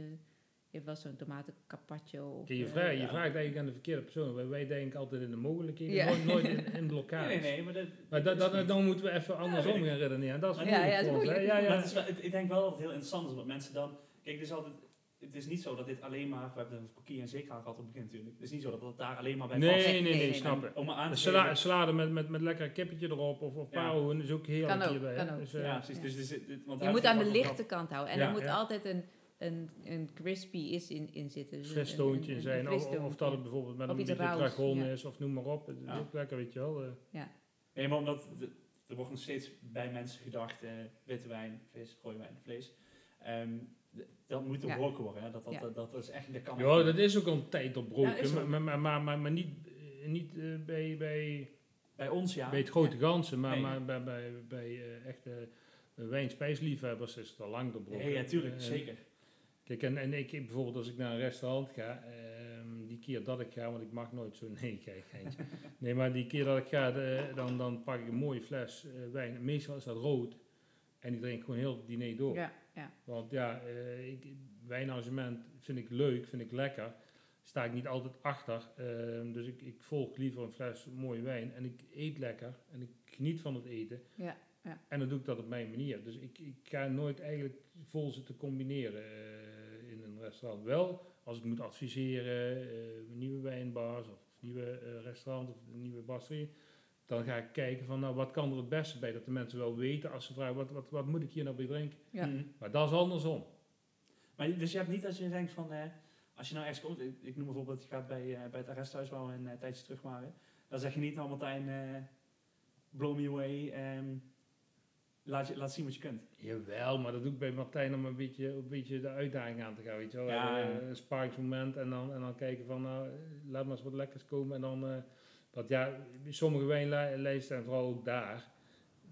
Speaker 3: Je hebt wel zo'n tomaten carpaccio. Of,
Speaker 1: Kijk, je,
Speaker 3: eh,
Speaker 1: vraagt, je
Speaker 2: ja.
Speaker 1: vraagt eigenlijk aan de verkeerde persoon. Wij, wij denken altijd in de mogelijkheden,
Speaker 3: Ja.
Speaker 1: nooit, nooit in, in [laughs] blokkades.
Speaker 2: Nee, nee, nee, maar dat...
Speaker 1: Maar dat, dat, dan moeten we even andersom gaan redeneren. Dat is
Speaker 3: Ja,
Speaker 1: moeilijk
Speaker 3: ja,
Speaker 1: voor ons. Ja,
Speaker 2: Maar
Speaker 1: ja.
Speaker 2: het is wel- het- ik denk wel dat het heel interessant is, omdat mensen dan... Kijk, het is altijd... Het is niet zo dat dit alleen maar... We hebben een coquille en zeeklaar gehad op het begin natuurlijk. Het is niet zo dat het daar alleen maar bij
Speaker 1: Nee,
Speaker 2: past.
Speaker 1: nee, nee,
Speaker 3: Nee,
Speaker 1: nee,
Speaker 3: nee,
Speaker 1: snap ik.
Speaker 2: Om maar aan te
Speaker 1: sala- salade met, met, met lekker kippetje erop of, of
Speaker 2: Ja.
Speaker 1: paardenhoen is ook heerlijk
Speaker 3: Kan ook,
Speaker 1: hierbij.
Speaker 3: kan
Speaker 1: hè.
Speaker 3: ook.
Speaker 1: Dus, eh,
Speaker 2: Ja,
Speaker 3: Ja.
Speaker 2: precies.
Speaker 3: Ja.
Speaker 2: Dus, dus, want
Speaker 3: Je moet aan de lichte kant houden. En
Speaker 1: Ja,
Speaker 3: er moet
Speaker 1: ja.
Speaker 3: altijd een, een, een crispy is in, in zitten. Dus
Speaker 1: fris
Speaker 3: een-
Speaker 1: toontje
Speaker 3: een- een
Speaker 1: zijn. Of, of dat het bijvoorbeeld met
Speaker 3: Of
Speaker 1: een beetje dragon
Speaker 3: ja.
Speaker 1: is of noem maar op. Het is
Speaker 2: Ja.
Speaker 1: ook lekker, weet je wel. eh.
Speaker 2: Nee, maar omdat de- er wordt nog steeds bij mensen gedacht, eh, witte wijn, vis, rode wijn, vlees. Ehm, dat moet
Speaker 3: Ja.
Speaker 2: doorbroken worden. Hè? Dat, dat,
Speaker 3: Ja.
Speaker 2: dat, dat is echt, dat kan
Speaker 1: Ja, dat is ook al een tijd doorbroken. Maar, maar, maar, maar, maar niet, eh, niet eh, bij, bij,
Speaker 2: Bij ons ja.
Speaker 1: bij het grote ganse, maar,
Speaker 2: Nee.
Speaker 1: maar bij, bij, bij eh, echte uh, wijn-spijsliefhebbers is het al lang doorbroken.
Speaker 2: Nee, ja, tuurlijk, zeker.
Speaker 1: Kijk, en, en ik bijvoorbeeld als ik naar een restaurant ga, ehm, die keer dat ik ga, want ik mag nooit zo, [laughs] nee, kijk, geintje. Nee, maar die keer dat ik ga, de- dan, dan pak ik een mooie fles wijn. Meestal is dat rood. En die drink ik gewoon heel het diner door.
Speaker 3: Ja, ja.
Speaker 1: Want ja, eh, ik, wijnarrangement vind ik leuk, vind ik lekker. Sta ik niet altijd achter. Ehm, dus ik, ik volg liever een fles mooie wijn. En ik eet lekker. En ik geniet van het eten.
Speaker 3: Ja, ja.
Speaker 1: En dan doe ik dat op mijn manier. Dus ik, ik ga nooit eigenlijk vol zitten combineren eh, in een restaurant. Wel, als ik moet adviseren, eh, nieuwe wijnbars of nieuwe eh, restaurants of nieuwe brasserie. Dan ga ik kijken van, nou, wat kan er het beste bij? Dat de mensen wel weten als ze vragen, wat, wat, wat moet ik hier nou bij drinken?
Speaker 3: Ja.
Speaker 2: Mhm.
Speaker 1: Maar dat is andersom.
Speaker 2: Maar dus je hebt niet dat je denkt van, eh, als je nou ergens komt, ik, ik noem bijvoorbeeld, je gaat bij, eh, bij het arresthuis waar we een eh, tijdje terug waren. Dan zeg je niet, nou Martijn, eh blow me away, ehm, laat, je, laat zien wat je kunt.
Speaker 1: Jawel, maar dat doe ik bij Martijn om een beetje, een beetje de uitdaging aan te gaan, weet je wel.
Speaker 2: Ja, ja.
Speaker 1: Een sparringsmoment en dan, en dan kijken van, nou, laat maar eens wat lekkers komen. En dan, want ja, sommige wijnlijsten en vooral ook daar,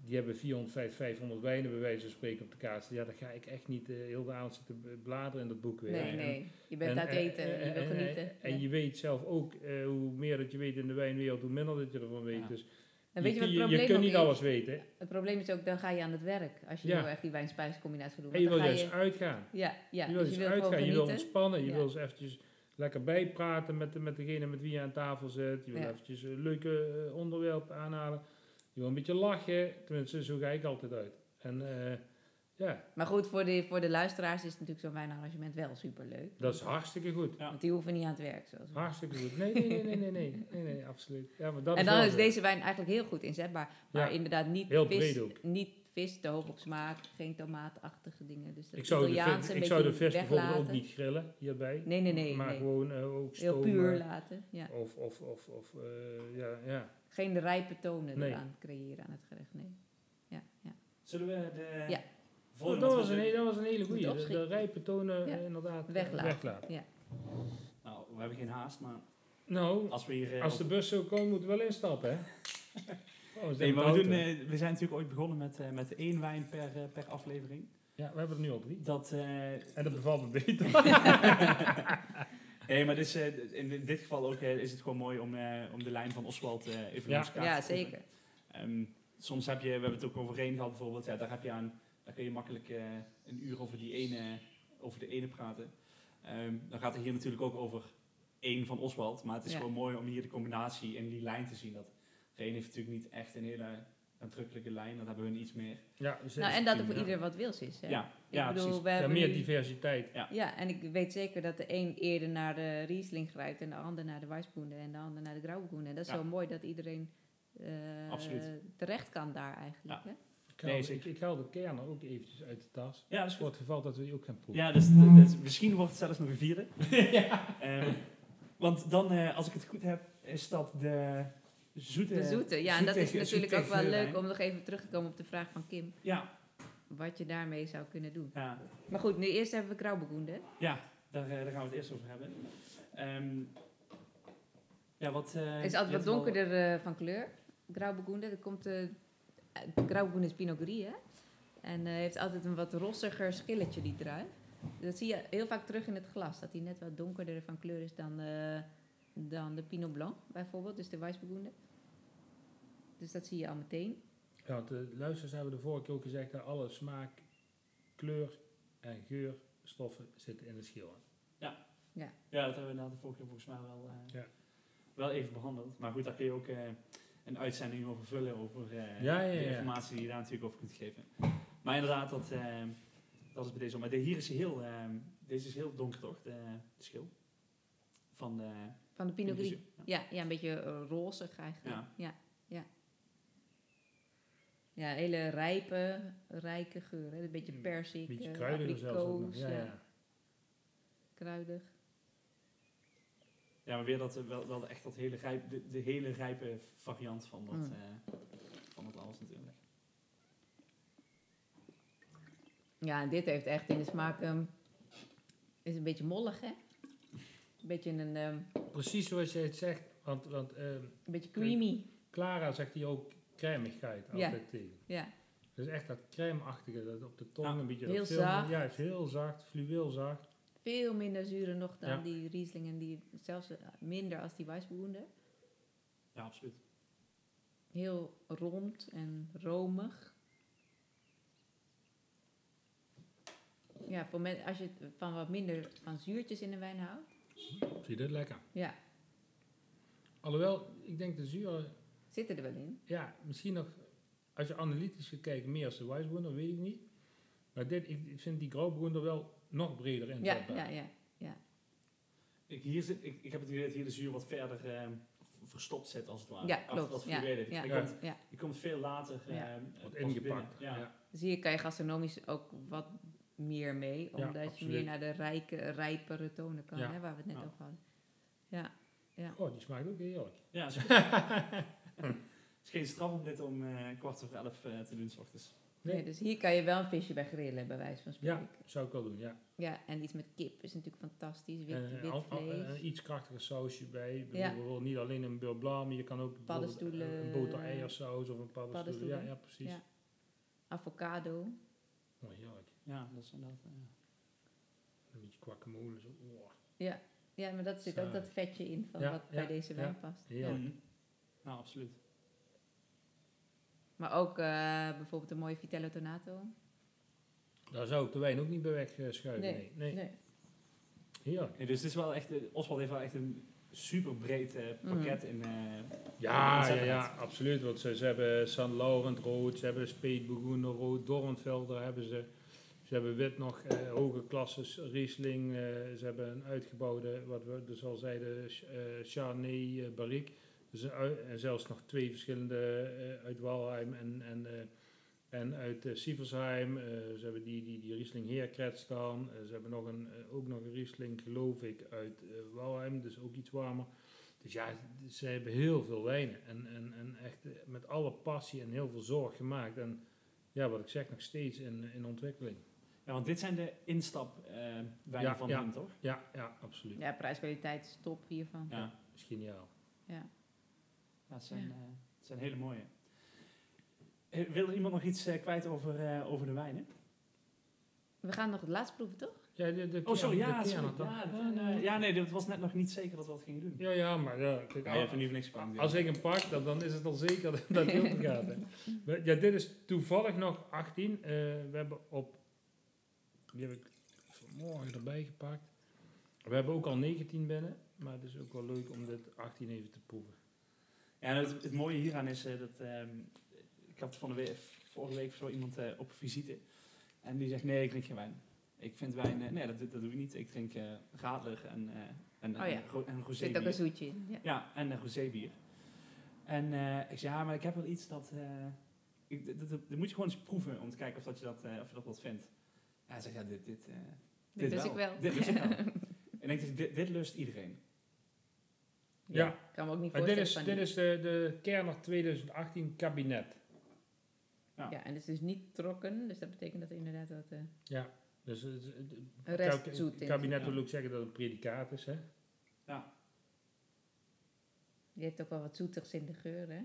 Speaker 1: die hebben 400, 500, 500 wijnen bij wijze van spreken op de kaart. Ja, dan ga ik echt niet eh, heel de avond zitten bladeren in dat boek weer.
Speaker 3: Nee,
Speaker 1: En-
Speaker 3: nee. Je bent
Speaker 1: en-
Speaker 3: uit
Speaker 1: en-
Speaker 3: eten,
Speaker 1: en-
Speaker 3: je wil
Speaker 1: en-
Speaker 3: genieten.
Speaker 1: En, en
Speaker 3: Ja.
Speaker 1: je weet zelf ook, eh, hoe meer dat je weet in de wijnwereld, hoe minder dat je ervan weet.
Speaker 2: Ja.
Speaker 1: Dus
Speaker 3: En weet je wat het
Speaker 1: je, kunt niet
Speaker 3: is?
Speaker 1: alles weten.
Speaker 3: Het probleem is ook, dan ga je aan het werk. Als je
Speaker 1: Ja.
Speaker 3: heel erg die wijn-spijscombinatie gaat doen.
Speaker 1: En je wil
Speaker 3: dan ga
Speaker 1: juist uitgaan.
Speaker 3: Ja, ja.
Speaker 1: je wil
Speaker 3: dus
Speaker 1: eens
Speaker 3: je wil
Speaker 1: uitgaan, je wil
Speaker 3: genieten.
Speaker 1: ontspannen, je
Speaker 3: Ja.
Speaker 1: wil eens eventjes lekker bijpraten met, de- met degene met wie je aan tafel zit. Je wil
Speaker 3: Ja.
Speaker 1: eventjes een leuke eh, onderwerp aanhalen. Je wil een beetje lachen. Tenminste, zo ga ik altijd uit. En eh, ja,
Speaker 3: Maar goed, voor de, voor de luisteraars is natuurlijk zo'n wijnarrangement wel superleuk.
Speaker 1: dat is hartstikke goed.
Speaker 2: Ja.
Speaker 3: Want die hoeven niet aan het werk. Zoals we.
Speaker 1: Hartstikke goed. Nee, nee, nee, nee, nee, nee, nee, nee, absoluut. Ja, maar dat
Speaker 3: En
Speaker 1: is
Speaker 3: dan is deze wijn eigenlijk heel goed inzetbaar. Maar
Speaker 1: Ja.
Speaker 3: inderdaad niet
Speaker 1: Heel
Speaker 3: vis, niet vis te hoog op smaak, geen tomaatachtige dingen. Dus dat
Speaker 1: Ik zou, de, vis, ik zou de vis bijvoorbeeld ook niet grillen hierbij.
Speaker 3: Nee, nee, nee.
Speaker 1: maar
Speaker 3: nee.
Speaker 1: gewoon eh, ook
Speaker 3: Heel
Speaker 1: stomen.
Speaker 3: puur laten. Ja.
Speaker 1: Of, of, of, of eh, ja, ja.
Speaker 3: Geen rijpe tonen
Speaker 1: Nee.
Speaker 3: eraan creëren aan het gerecht. Nee. Ja, ja.
Speaker 2: Zullen we de...
Speaker 3: Ja.
Speaker 2: volgende
Speaker 1: dat, was een, dat was een hele goede. De, rijpe tonen
Speaker 3: Ja.
Speaker 1: eh, inderdaad
Speaker 3: Weglaten.
Speaker 1: weglaten.
Speaker 3: Ja.
Speaker 2: Nou, we hebben geen haast, maar
Speaker 1: Nou,
Speaker 2: als we hier...
Speaker 1: als de bus zo komt, moeten we wel instappen, hè? [laughs] Oh, we zijn
Speaker 2: Nee, maar we, doen, eh, we zijn natuurlijk ooit begonnen met, eh, met één wijn per, eh, per aflevering.
Speaker 1: Ja, we hebben er nu al drie.
Speaker 2: Dat, eh,
Speaker 1: En dat bevalt me beter. [laughs] [laughs]
Speaker 2: nee, maar dus, eh, in, dit geval ook is het gewoon mooi om, eh, om de lijn van Oswald eh, even
Speaker 1: Ja.
Speaker 2: langs elkaar
Speaker 3: ja,
Speaker 2: te proeven.
Speaker 3: zeker.
Speaker 2: Ehm, soms heb je, we hebben het ook over één gehad bijvoorbeeld, ja, daar heb je aan, daar kun je makkelijk eh, een uur over, die ene, over de ene praten. Ehm, dan gaat het hier natuurlijk ook over één van Oswald, maar het is
Speaker 3: Ja.
Speaker 2: gewoon mooi om hier de combinatie in die lijn te zien. Dat Reen heeft natuurlijk niet echt een hele aantrekkelijke lijn, dat hebben we iets meer.
Speaker 1: Ja, dus
Speaker 3: Nou, en dat er voor
Speaker 1: ja.
Speaker 3: ieder wat wils is. Hè?
Speaker 2: Ja,
Speaker 3: Ik
Speaker 2: ja
Speaker 3: bedoel,
Speaker 2: precies.
Speaker 3: we
Speaker 1: Ja,
Speaker 3: hebben
Speaker 1: meer diversiteit.
Speaker 3: Ja, en ik weet zeker dat de een eerder naar de Riesling grijpt en de ander naar de Weissboende en de ander naar de Grauwboende. En dat is
Speaker 2: Ja.
Speaker 3: zo mooi dat iedereen eh, terecht kan daar eigenlijk.
Speaker 2: Ja.
Speaker 3: Hè?
Speaker 1: Ik haal,
Speaker 2: Nee,
Speaker 1: ik, ik haal de kerner ook eventjes uit de tas.
Speaker 2: Ja, dat is
Speaker 1: Voor het geval dat we die ook gaan proeven.
Speaker 2: Ja, dus, dus misschien wordt het zelfs nog een vierde. [laughs] Ehm, want dan, eh, als ik het goed heb, is dat de zoete...
Speaker 3: De zoete, ja, en dat is natuurlijk ook wel leuk om nog even terug te komen op de vraag van Kim.
Speaker 2: Ja,
Speaker 3: Wat je daarmee zou kunnen doen.
Speaker 2: ja,
Speaker 3: Maar goed, nu eerst hebben we Grauwboende.
Speaker 2: ja daar, eh, daar gaan we het eerst over hebben. Ehm, Ja, wat...
Speaker 3: Het is altijd wat donkerder eh, van kleur. Grauburgunder. Dat komt... Grauburgunder is Pinot Gris, hè? En eh, heeft altijd een wat rossiger schilletje, die druif. Dat zie je heel vaak terug in het glas. Dat hij net wat donkerder van kleur is dan, dan de Pinot Blanc, bijvoorbeeld. Dus de Weissburgunder. Dus dat zie je al meteen.
Speaker 1: Ja, want de luisteraars hebben de vorige keer ook gezegd dat alle smaak, kleur en geurstoffen zitten in de schil.
Speaker 2: Ja, dat hebben we inderdaad de vorige keer volgens mij wel, eh,
Speaker 1: Ja.
Speaker 2: wel even behandeld. Maar goed, daar kun je ook eh, een uitzending over vullen, over eh,
Speaker 1: Ja, ja,
Speaker 2: de
Speaker 1: ja.
Speaker 2: informatie die je daar natuurlijk over kunt geven. Maar inderdaad, dat, eh, dat is bij deze. Maar de, hier is heel, eh, deze is heel donker toch, de, de schil? Van de
Speaker 3: Van de Pinot Gris.
Speaker 2: Ja.
Speaker 3: Ja, ja, een beetje eh, rozig eigenlijk.
Speaker 2: Ja.
Speaker 3: Ja, ja. Ja, hele rijpe, rijke geur. Hè? Een beetje
Speaker 1: Een
Speaker 3: persik,
Speaker 1: Beetje
Speaker 3: eh,
Speaker 1: kruidiger zelfs ook nog.
Speaker 3: abrikoos,
Speaker 1: Ja,
Speaker 3: ja,
Speaker 1: ja.
Speaker 3: kruidig.
Speaker 2: Ja, maar weer dat, eh, wel, wel echt dat hele rijp, de, de hele rijpe variant van dat,
Speaker 3: Mm.
Speaker 2: eh, van dat alles natuurlijk.
Speaker 3: Ja, en dit heeft echt in de smaak... ehm, is een beetje mollig, hè? Een beetje een, ehm,
Speaker 1: Precies zoals jij het zegt. Want, want ehm,
Speaker 3: een beetje creamy.
Speaker 1: Clara zegt hier ook crèmigheid
Speaker 3: Ja.
Speaker 1: altijd tegen.
Speaker 3: Ja,
Speaker 1: Dus echt dat crème-achtige, dat op de tong
Speaker 2: Ja,
Speaker 1: een beetje...
Speaker 3: heel
Speaker 1: veel-
Speaker 3: zacht.
Speaker 1: Ja, is heel zacht, fluweel zacht.
Speaker 3: veel minder zuren nog dan
Speaker 1: Ja.
Speaker 3: die Riesling. En die zelfs eh, minder als die Weissburgunder.
Speaker 2: Ja, absoluut.
Speaker 3: Heel rond en romig. Ja, voor men, als je het van wat minder van zuurtjes in de wijn houdt.
Speaker 1: Vind je dit lekker?
Speaker 3: Ja,
Speaker 1: Alhoewel, ik denk de zuur,
Speaker 3: zitten er wel in.
Speaker 1: ja, misschien nog, als je analytisch kijken, meer als de Weissburgunder, weet ik niet. Maar dit, ik, vind die Grauburgunder wel nog breder in.
Speaker 3: Ja, ja, ja.
Speaker 2: Ik, hier zit, ik, ik heb het idee dat hier de zuur wat verder eh, v- verstopt zit, als het ware.
Speaker 3: Ja, klopt.
Speaker 2: dat
Speaker 3: Ja, ja,
Speaker 1: Ja.
Speaker 2: komt,
Speaker 3: ja.
Speaker 2: veel later eh,
Speaker 3: Ja.
Speaker 1: Wat
Speaker 2: pas
Speaker 1: ingepakt. Ja.
Speaker 2: Ja.
Speaker 3: Dus hier kan je gastronomisch ook wat meer mee.
Speaker 1: Ja,
Speaker 3: Omdat je meer naar de rijke, rijpere tonen kan,
Speaker 1: Ja.
Speaker 3: hè, waar we het net
Speaker 2: Ja.
Speaker 3: over hadden. Ja,
Speaker 1: Oh, die smaakt ook heerlijk.
Speaker 2: Ja, is, [laughs] het [laughs] is geen straf om dit om eh, kwart over elf eh, te doen, s ochtends.
Speaker 1: Nee.
Speaker 3: Nee, dus hier kan je wel een visje bij grillen, bij wijze van spreken.
Speaker 1: Ja, zou ik wel doen, ja.
Speaker 3: Ja, en iets met kip is natuurlijk fantastisch. Wit,
Speaker 1: En,
Speaker 3: wit
Speaker 1: al- al-
Speaker 3: vlees.
Speaker 1: een iets krachtiger sausje bij.
Speaker 3: Ja.
Speaker 1: Bijvoorbeeld niet alleen een beurre blanc, maar je kan ook
Speaker 3: Paddenstoelen.
Speaker 1: een boter-eiersaus of een paddenstoel. Ja,
Speaker 3: Paddenstoelen.
Speaker 1: ja, precies.
Speaker 3: Ja. Avocado.
Speaker 1: Oh, heerlijk.
Speaker 2: Ja, dat is inderdaad... eh,
Speaker 1: Een beetje guacamole. Zo. Oh,
Speaker 3: Ja. ja, maar dat zit
Speaker 1: Zo.
Speaker 3: ook dat vetje in van
Speaker 1: Ja,
Speaker 3: wat
Speaker 1: ja,
Speaker 3: bij deze wijn
Speaker 1: ja.
Speaker 3: past.
Speaker 1: heerlijk.
Speaker 2: mhm. Nou, absoluut.
Speaker 3: Maar ook eh, bijvoorbeeld een mooie Vitello Tonato.
Speaker 1: Daar zou ik de wijn ook niet bij weg eh, schuiven. Nee.
Speaker 3: Nee,
Speaker 1: nee.
Speaker 3: nee.
Speaker 1: Heerlijk.
Speaker 2: Dus het is wel echt... eh, Oswald heeft wel echt een super breed eh, pakket in... eh,
Speaker 1: Ja, ja, ja, absoluut. Want ze, ze hebben San Laurent rood, ze hebben Speetbegoenen rood, Dornvelder hebben ze. Ze hebben wit nog, eh, hoge klasses, Riesling. eh, ze hebben een uitgebouwde, wat we dus al zeiden, eh Chardonnay eh, Barrique. Dus en zelfs nog twee verschillende uit Walheim en, en, en uit Sieversheim. Ze hebben die, die, die Riesling Heerkret staan. Ze hebben nog een, ook nog een Riesling, geloof ik, uit Walheim. Dus ook iets warmer. Dus ja, ze hebben heel veel wijnen. En, en, en echt met alle passie en heel veel zorg gemaakt. En ja, wat ik zeg, nog steeds in, in ontwikkeling.
Speaker 2: Ja, want dit zijn de instap eh wijnen
Speaker 1: Ja,
Speaker 2: van
Speaker 1: ja.
Speaker 2: hem, toch?
Speaker 1: Ja, ja, absoluut.
Speaker 3: Ja, prijskwaliteit is top hiervan.
Speaker 2: Ja.
Speaker 1: Dat is geniaal.
Speaker 3: Ja.
Speaker 2: Ja, het zijn,
Speaker 3: Ja.
Speaker 2: eh, het zijn hele mooie. Eh, Wil er iemand nog iets kwijt over, eh, over de wijnen?
Speaker 3: We gaan nog het laatst proeven, toch?
Speaker 1: Ja, de, de
Speaker 2: Oh, sorry, ja,
Speaker 1: de
Speaker 2: sorry. Ja, de- ja, nee, het was net nog niet zeker dat we dat gingen doen.
Speaker 1: ja, ja, maar ja, kijk,
Speaker 2: Ja, je hebt er voor niks gepakt.
Speaker 1: als ik hem pak, dan, dan is het al zeker [laughs] dat dat heel goed gaat. Hè. [laughs] Ja, dit is toevallig nog 18. Eh, we hebben op, die heb ik vanmorgen erbij gepakt. We hebben ook al 19 binnen, maar het is ook wel leuk om dit 18 even te proeven.
Speaker 2: Ja, en het, het mooie hieraan is eh, dat... ehm, ik had van de week, vorige week zo iemand eh, op visite. En die zegt, nee, ik drink geen wijn. Ik vind wijn... eh, nee, dat, dat doe ik niet. Ik drink eh radler en, eh en,
Speaker 3: Oh ja.
Speaker 2: en, ro- en rosé
Speaker 3: zit ook een zoetje in. Ja.
Speaker 2: Ja, en een rosébier. En eh, ik zei, ja, maar ik heb wel iets dat... eh, ik, dat, dat, dat moet je gewoon eens proeven om te kijken of, dat je, dat, eh, of je dat wat vindt. Ja, hij zegt, ja, dit... dit, eh,
Speaker 3: Dit wist ik wel.
Speaker 2: Dit ik wel. [laughs] en ik denk, dit, dit lust iedereen.
Speaker 1: Ja.
Speaker 3: Kan me ook niet
Speaker 1: Maar dit
Speaker 3: voorstellen
Speaker 1: is, dit is de, de Kerner 2018 kabinet.
Speaker 2: Ja.
Speaker 3: Ja, en het is dus niet trokken, dus dat betekent dat er inderdaad wat eh,
Speaker 1: Ja, dus het, het- het
Speaker 3: zoet in
Speaker 1: kabinet
Speaker 2: Ja.
Speaker 1: wil ook zeggen dat het een predicaat is. Hè?
Speaker 2: Ja.
Speaker 3: Die heeft ook wel wat zoetigs in de geur, hè?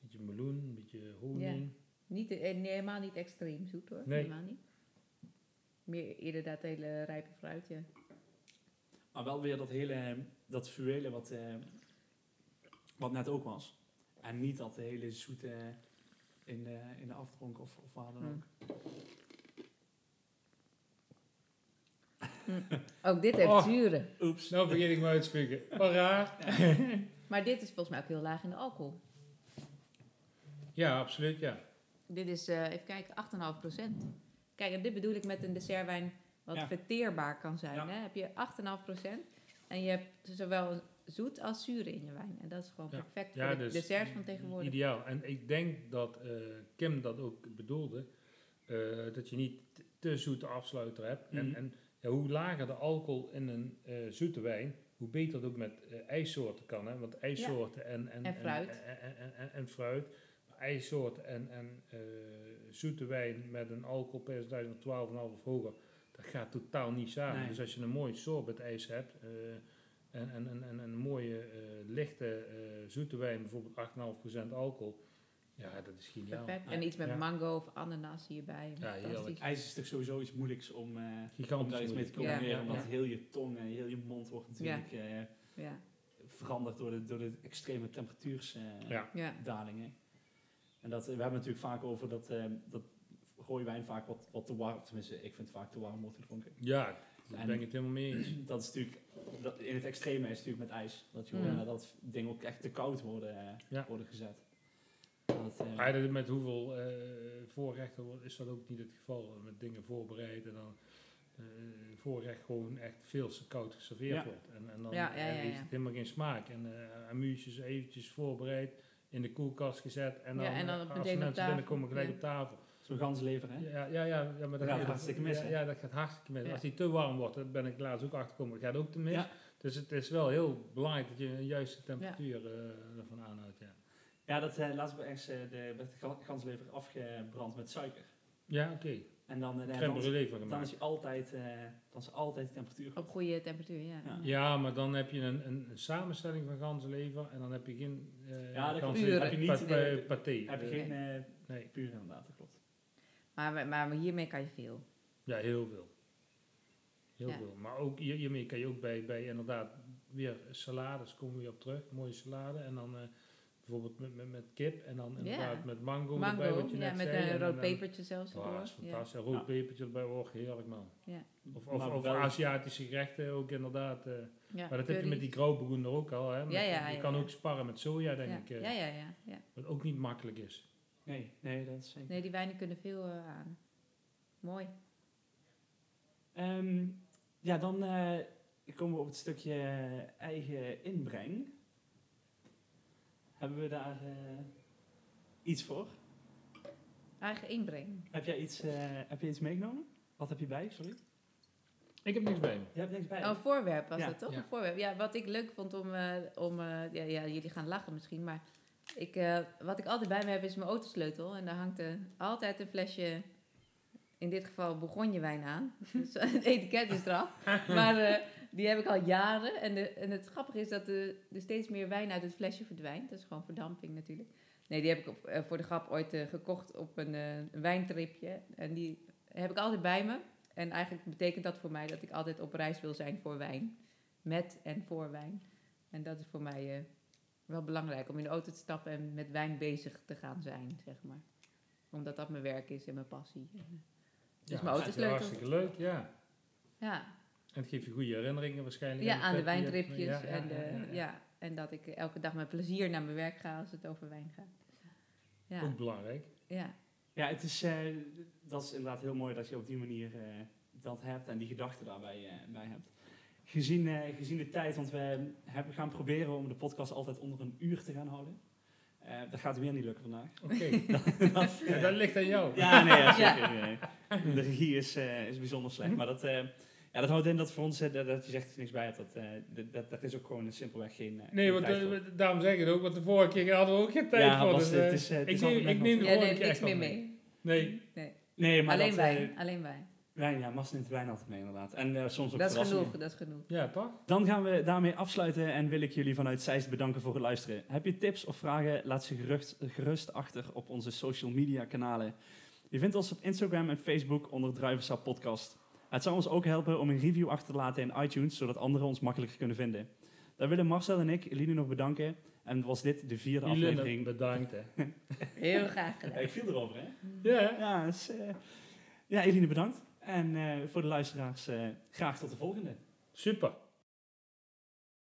Speaker 1: beetje meloen, een beetje honing.
Speaker 3: Niet, eh, nee, helemaal niet extreem zoet hoor.
Speaker 1: Nee.
Speaker 3: Helemaal niet. Meer eerder dat hele rijpe fruit, ja.
Speaker 2: Maar wel weer dat hele, dat fluwelen wat, eh, wat net ook was. En niet dat hele zoete in de, in de afdronk of, of waar dan
Speaker 3: Hm.
Speaker 2: ook.
Speaker 3: Ook dit heeft
Speaker 1: Oh.
Speaker 3: zuren.
Speaker 2: Oeps.
Speaker 1: Nou vergeet ik me uit te spreken. Wat raar. [laughs]
Speaker 3: Maar dit is volgens mij ook heel laag in de alcohol.
Speaker 1: Ja, absoluut, ja.
Speaker 3: Dit is, eh, even kijken, 8,5%. Kijk, en dit bedoel ik met een dessertwijn wat
Speaker 2: Ja.
Speaker 3: verteerbaar kan zijn.
Speaker 2: Ja.
Speaker 3: Hè? Heb je 8,5% en je hebt zowel zoet als zuur in je wijn. En dat is gewoon perfect
Speaker 1: Ja,
Speaker 3: voor de
Speaker 1: dus
Speaker 3: desserts van tegenwoordig.
Speaker 1: Ideaal. En ik denk dat eh, Kim dat ook bedoelde. eh, dat je niet te zoete afsluiter hebt.
Speaker 2: Mhm.
Speaker 1: En, en ja, hoe lager de alcohol in een eh, zoete wijn, hoe beter het ook met eh, ijssoorten kan. Hè? Want ijssoorten en, en,
Speaker 3: En fruit.
Speaker 1: En, en, en, en- en fruit. Maar ijssoorten en, en eh, zoete wijn met een alcoholpercentage van 12,5 of hoger, dat gaat totaal niet samen.
Speaker 2: Nee.
Speaker 1: Dus als je een mooi sorbet ijs hebt eh, en, en, en, en een mooie eh, lichte eh, zoete wijn, bijvoorbeeld 8,5% alcohol, ja, dat is geniaal.
Speaker 3: Perfect. En iets met
Speaker 1: Ja.
Speaker 3: mango of ananas hierbij.
Speaker 1: Ja, heerlijk.
Speaker 2: IJs is toch sowieso iets moeilijks om, eh, om daar iets mee te combineren.
Speaker 3: Ja.
Speaker 2: Omdat
Speaker 1: Ja.
Speaker 2: heel je tong en heel je mond wordt natuurlijk
Speaker 3: Ja,
Speaker 2: veranderd door de, door de extreme temperatuursdalingen.
Speaker 1: Ja.
Speaker 2: En dat, we hebben het natuurlijk vaak over dat, eh dat rode wijn vaak wat, wat te warm, tenminste ik vind het vaak te warm wordt gedronken.
Speaker 1: Ja, daar
Speaker 2: En-
Speaker 1: ben ik het helemaal mee eens.
Speaker 2: Dat is natuurlijk, dat, in het extreme is het natuurlijk met ijs. Dat je
Speaker 3: Mm.
Speaker 2: dat dingen ook echt te koud worden, eh,
Speaker 1: Ja.
Speaker 2: worden gezet. Dat, eh,
Speaker 1: dat met hoeveel eh, voorrechten is dat ook niet het geval. Met dingen voorbereid en dan eh voorrecht gewoon echt veel te koud geserveerd
Speaker 2: Ja.
Speaker 1: wordt. En, en dan
Speaker 3: Ja, ja, ja,
Speaker 1: heeft het helemaal geen smaak. En eh amuutjes eventjes voorbereid, in de koelkast gezet en dan,
Speaker 3: Ja, en dan
Speaker 1: eh,
Speaker 3: op-
Speaker 1: als mensen
Speaker 3: tafel.
Speaker 1: binnenkomen gelijk
Speaker 3: Ja.
Speaker 1: op tafel.
Speaker 2: Zo'n ganslever, hè?
Speaker 1: Ja, ja, ja, ja, maar dat
Speaker 2: gaat hartstikke mis,
Speaker 1: Ja,
Speaker 2: hè?
Speaker 1: ja, dat gaat hartstikke mis.
Speaker 3: Ja.
Speaker 1: Als die te warm wordt, daar ben ik laatst ook achtergekomen, gaat ook te mis.
Speaker 2: Ja.
Speaker 1: Dus het is wel heel belangrijk dat je een juiste temperatuur eh, ervan aanhoudt. Ja,
Speaker 2: Ja, dat eh laatst bij ergens eh, de, werd de ga- ganslever afgebrand met suiker.
Speaker 1: ja oké.
Speaker 2: En dan, eh,
Speaker 1: Crème
Speaker 2: dan, dan is hij altijd, eh, dan is altijd de temperatuur goed.
Speaker 3: Op goede temperatuur, ja.
Speaker 2: Ja.
Speaker 1: Ja, maar dan heb je een, een, een samenstelling van ganzenlever en dan heb je geen eh
Speaker 2: Ja, dat. Heb je niet, eh,
Speaker 1: paté.
Speaker 2: Heb je geen eh
Speaker 1: Nee,
Speaker 2: puur inderdaad, dat klopt.
Speaker 3: Maar, maar hiermee kan je veel.
Speaker 1: ja, heel veel. Heel
Speaker 3: Ja.
Speaker 1: veel. Maar ook hier- hiermee kan je ook bij, bij inderdaad weer salades, komen we weer op terug, mooie salade. En dan eh, bijvoorbeeld met, met, met kip en dan inderdaad met mango, erbij,
Speaker 3: Mango,
Speaker 1: wat je
Speaker 3: ja,
Speaker 1: net
Speaker 3: met
Speaker 1: zei.
Speaker 3: een
Speaker 1: En
Speaker 3: rood pepertje zelfs.
Speaker 1: Oh,
Speaker 3: erdoor.
Speaker 1: dat is
Speaker 3: Ja.
Speaker 1: fantastisch. Een rood
Speaker 2: Ja.
Speaker 1: pepertje erbij, oh, heerlijk man.
Speaker 3: Ja.
Speaker 1: Of, of, of Aziatische gerechten ook inderdaad. eh,
Speaker 3: Ja,
Speaker 1: maar dat heb je met die grauwbegoen er ook al. Hè? Met-
Speaker 3: Ja, ja,
Speaker 1: je
Speaker 3: ja,
Speaker 1: kan
Speaker 3: ja.
Speaker 1: ook sparren met soja, denk
Speaker 3: ja.
Speaker 1: ik. eh,
Speaker 3: ja, ja, ja, ja.
Speaker 1: Wat ook niet makkelijk is.
Speaker 2: Nee, nee, dat is zeker.
Speaker 3: Nee, die wijnen kunnen veel eh, aan. Mooi.
Speaker 2: Ehm, ja, dan eh, komen we op het stukje eigen inbreng. Hebben we daar eh, iets voor?
Speaker 3: Eigen inbreng.
Speaker 2: Heb jij iets, eh, heb je iets meegenomen? Wat heb je bij? Sorry.
Speaker 1: Ik heb niks bij.
Speaker 2: Je hebt niks bij.
Speaker 3: Oh, een voorwerp was
Speaker 2: Ja.
Speaker 3: dat toch?
Speaker 1: Ja.
Speaker 3: Een voorwerp. Ja, wat ik leuk vond om, eh, om eh, ja, ja, jullie gaan lachen misschien, maar ik, eh, wat ik altijd bij me heb is mijn autosleutel. En daar hangt er altijd een flesje, in dit geval Bourgognewijn aan. [laughs] Dus het etiket is eraf. [laughs] Maar eh, die heb ik al jaren. En, de, en het grappige is dat er, er steeds meer wijn uit het flesje verdwijnt. Dat is gewoon verdamping natuurlijk. Nee, die heb ik op, eh, voor de grap ooit eh, gekocht op een, een wijntripje. En die heb ik altijd bij me. En eigenlijk betekent dat voor mij dat ik altijd op reis wil zijn voor wijn. Met en voor wijn. En dat is voor mij wel belangrijk om in de auto te stappen en met wijn bezig te gaan zijn, zeg maar. Omdat dat mijn werk is en mijn passie. Dus mijn autosleutel.
Speaker 1: Hartstikke leuk, ja.
Speaker 3: Ja,
Speaker 1: En het geeft je goede herinneringen waarschijnlijk.
Speaker 3: ja aan de
Speaker 1: hebt.
Speaker 3: wijntripjes.
Speaker 1: Ja, ja,
Speaker 3: en, de,
Speaker 1: ja, ja,
Speaker 3: ja,
Speaker 1: ja.
Speaker 3: en dat ik elke dag met plezier naar mijn werk ga als het over wijn gaat. Ja,
Speaker 1: Ook belangrijk.
Speaker 3: ja.
Speaker 2: Ja, het is, eh, dat is inderdaad heel mooi dat je op die manier eh, dat hebt en die gedachten daarbij eh, bij hebt. Gezien, eh, gezien de tijd, want we hebben, gaan proberen om de podcast altijd onder een uur te gaan houden. Eh, dat gaat weer niet lukken vandaag.
Speaker 1: Oké, [laughs]
Speaker 2: Dat,
Speaker 1: ja, dat ligt aan jou.
Speaker 2: Ja, nee, ja,
Speaker 3: Ja.
Speaker 2: zeker. nee. De regie is, eh, is bijzonder slecht. Maar dat, eh, ja, dat houdt in dat voor ons, eh, dat, dat je zegt dat je niks bij hebt, dat, eh, dat, dat, dat is ook gewoon simpelweg geen, eh,
Speaker 1: Nee,
Speaker 2: geen
Speaker 1: want
Speaker 2: tijd voor.
Speaker 1: daarom zeg ik het ook, want de vorige keer hadden we ook geen tijd
Speaker 2: Ja,
Speaker 1: voor.
Speaker 2: was,
Speaker 1: dus,
Speaker 2: het is, het
Speaker 1: ik
Speaker 2: is
Speaker 1: neem, ik neem de volgende
Speaker 3: neemt
Speaker 1: keer
Speaker 3: niks meer mee.
Speaker 1: Nee,
Speaker 3: Nee.
Speaker 2: Nee, maar
Speaker 3: Alleen
Speaker 2: dat,
Speaker 3: wijn, alleen wijn.
Speaker 2: Wijn, ja, Mas neemt wijn altijd mee inderdaad. En eh, soms ook
Speaker 3: Dat is genoeg, dat is genoeg.
Speaker 1: Ja, toch?
Speaker 2: Dan gaan we daarmee afsluiten en wil ik jullie vanuit Zeist bedanken voor het luisteren. Heb je tips of vragen, laat ze gerust, gerust achter op onze social media kanalen. Je vindt ons op Instagram en Facebook onder Druivensap Podcast. Het zou ons ook helpen om een review achter te laten in iTunes, zodat anderen ons makkelijker kunnen vinden. Dan willen Marcel en ik Eline nog bedanken. En was dit de vierde
Speaker 1: Jullie
Speaker 2: aflevering.
Speaker 1: bedankt, hè. [laughs]
Speaker 3: Heel graag
Speaker 2: Ja,
Speaker 3: gedaan.
Speaker 2: ik viel erover, hè?
Speaker 1: Ja.
Speaker 2: Ja, dus, eh, ja Eline bedankt. En eh, voor de luisteraars, eh, graag tot de volgende.
Speaker 1: Super.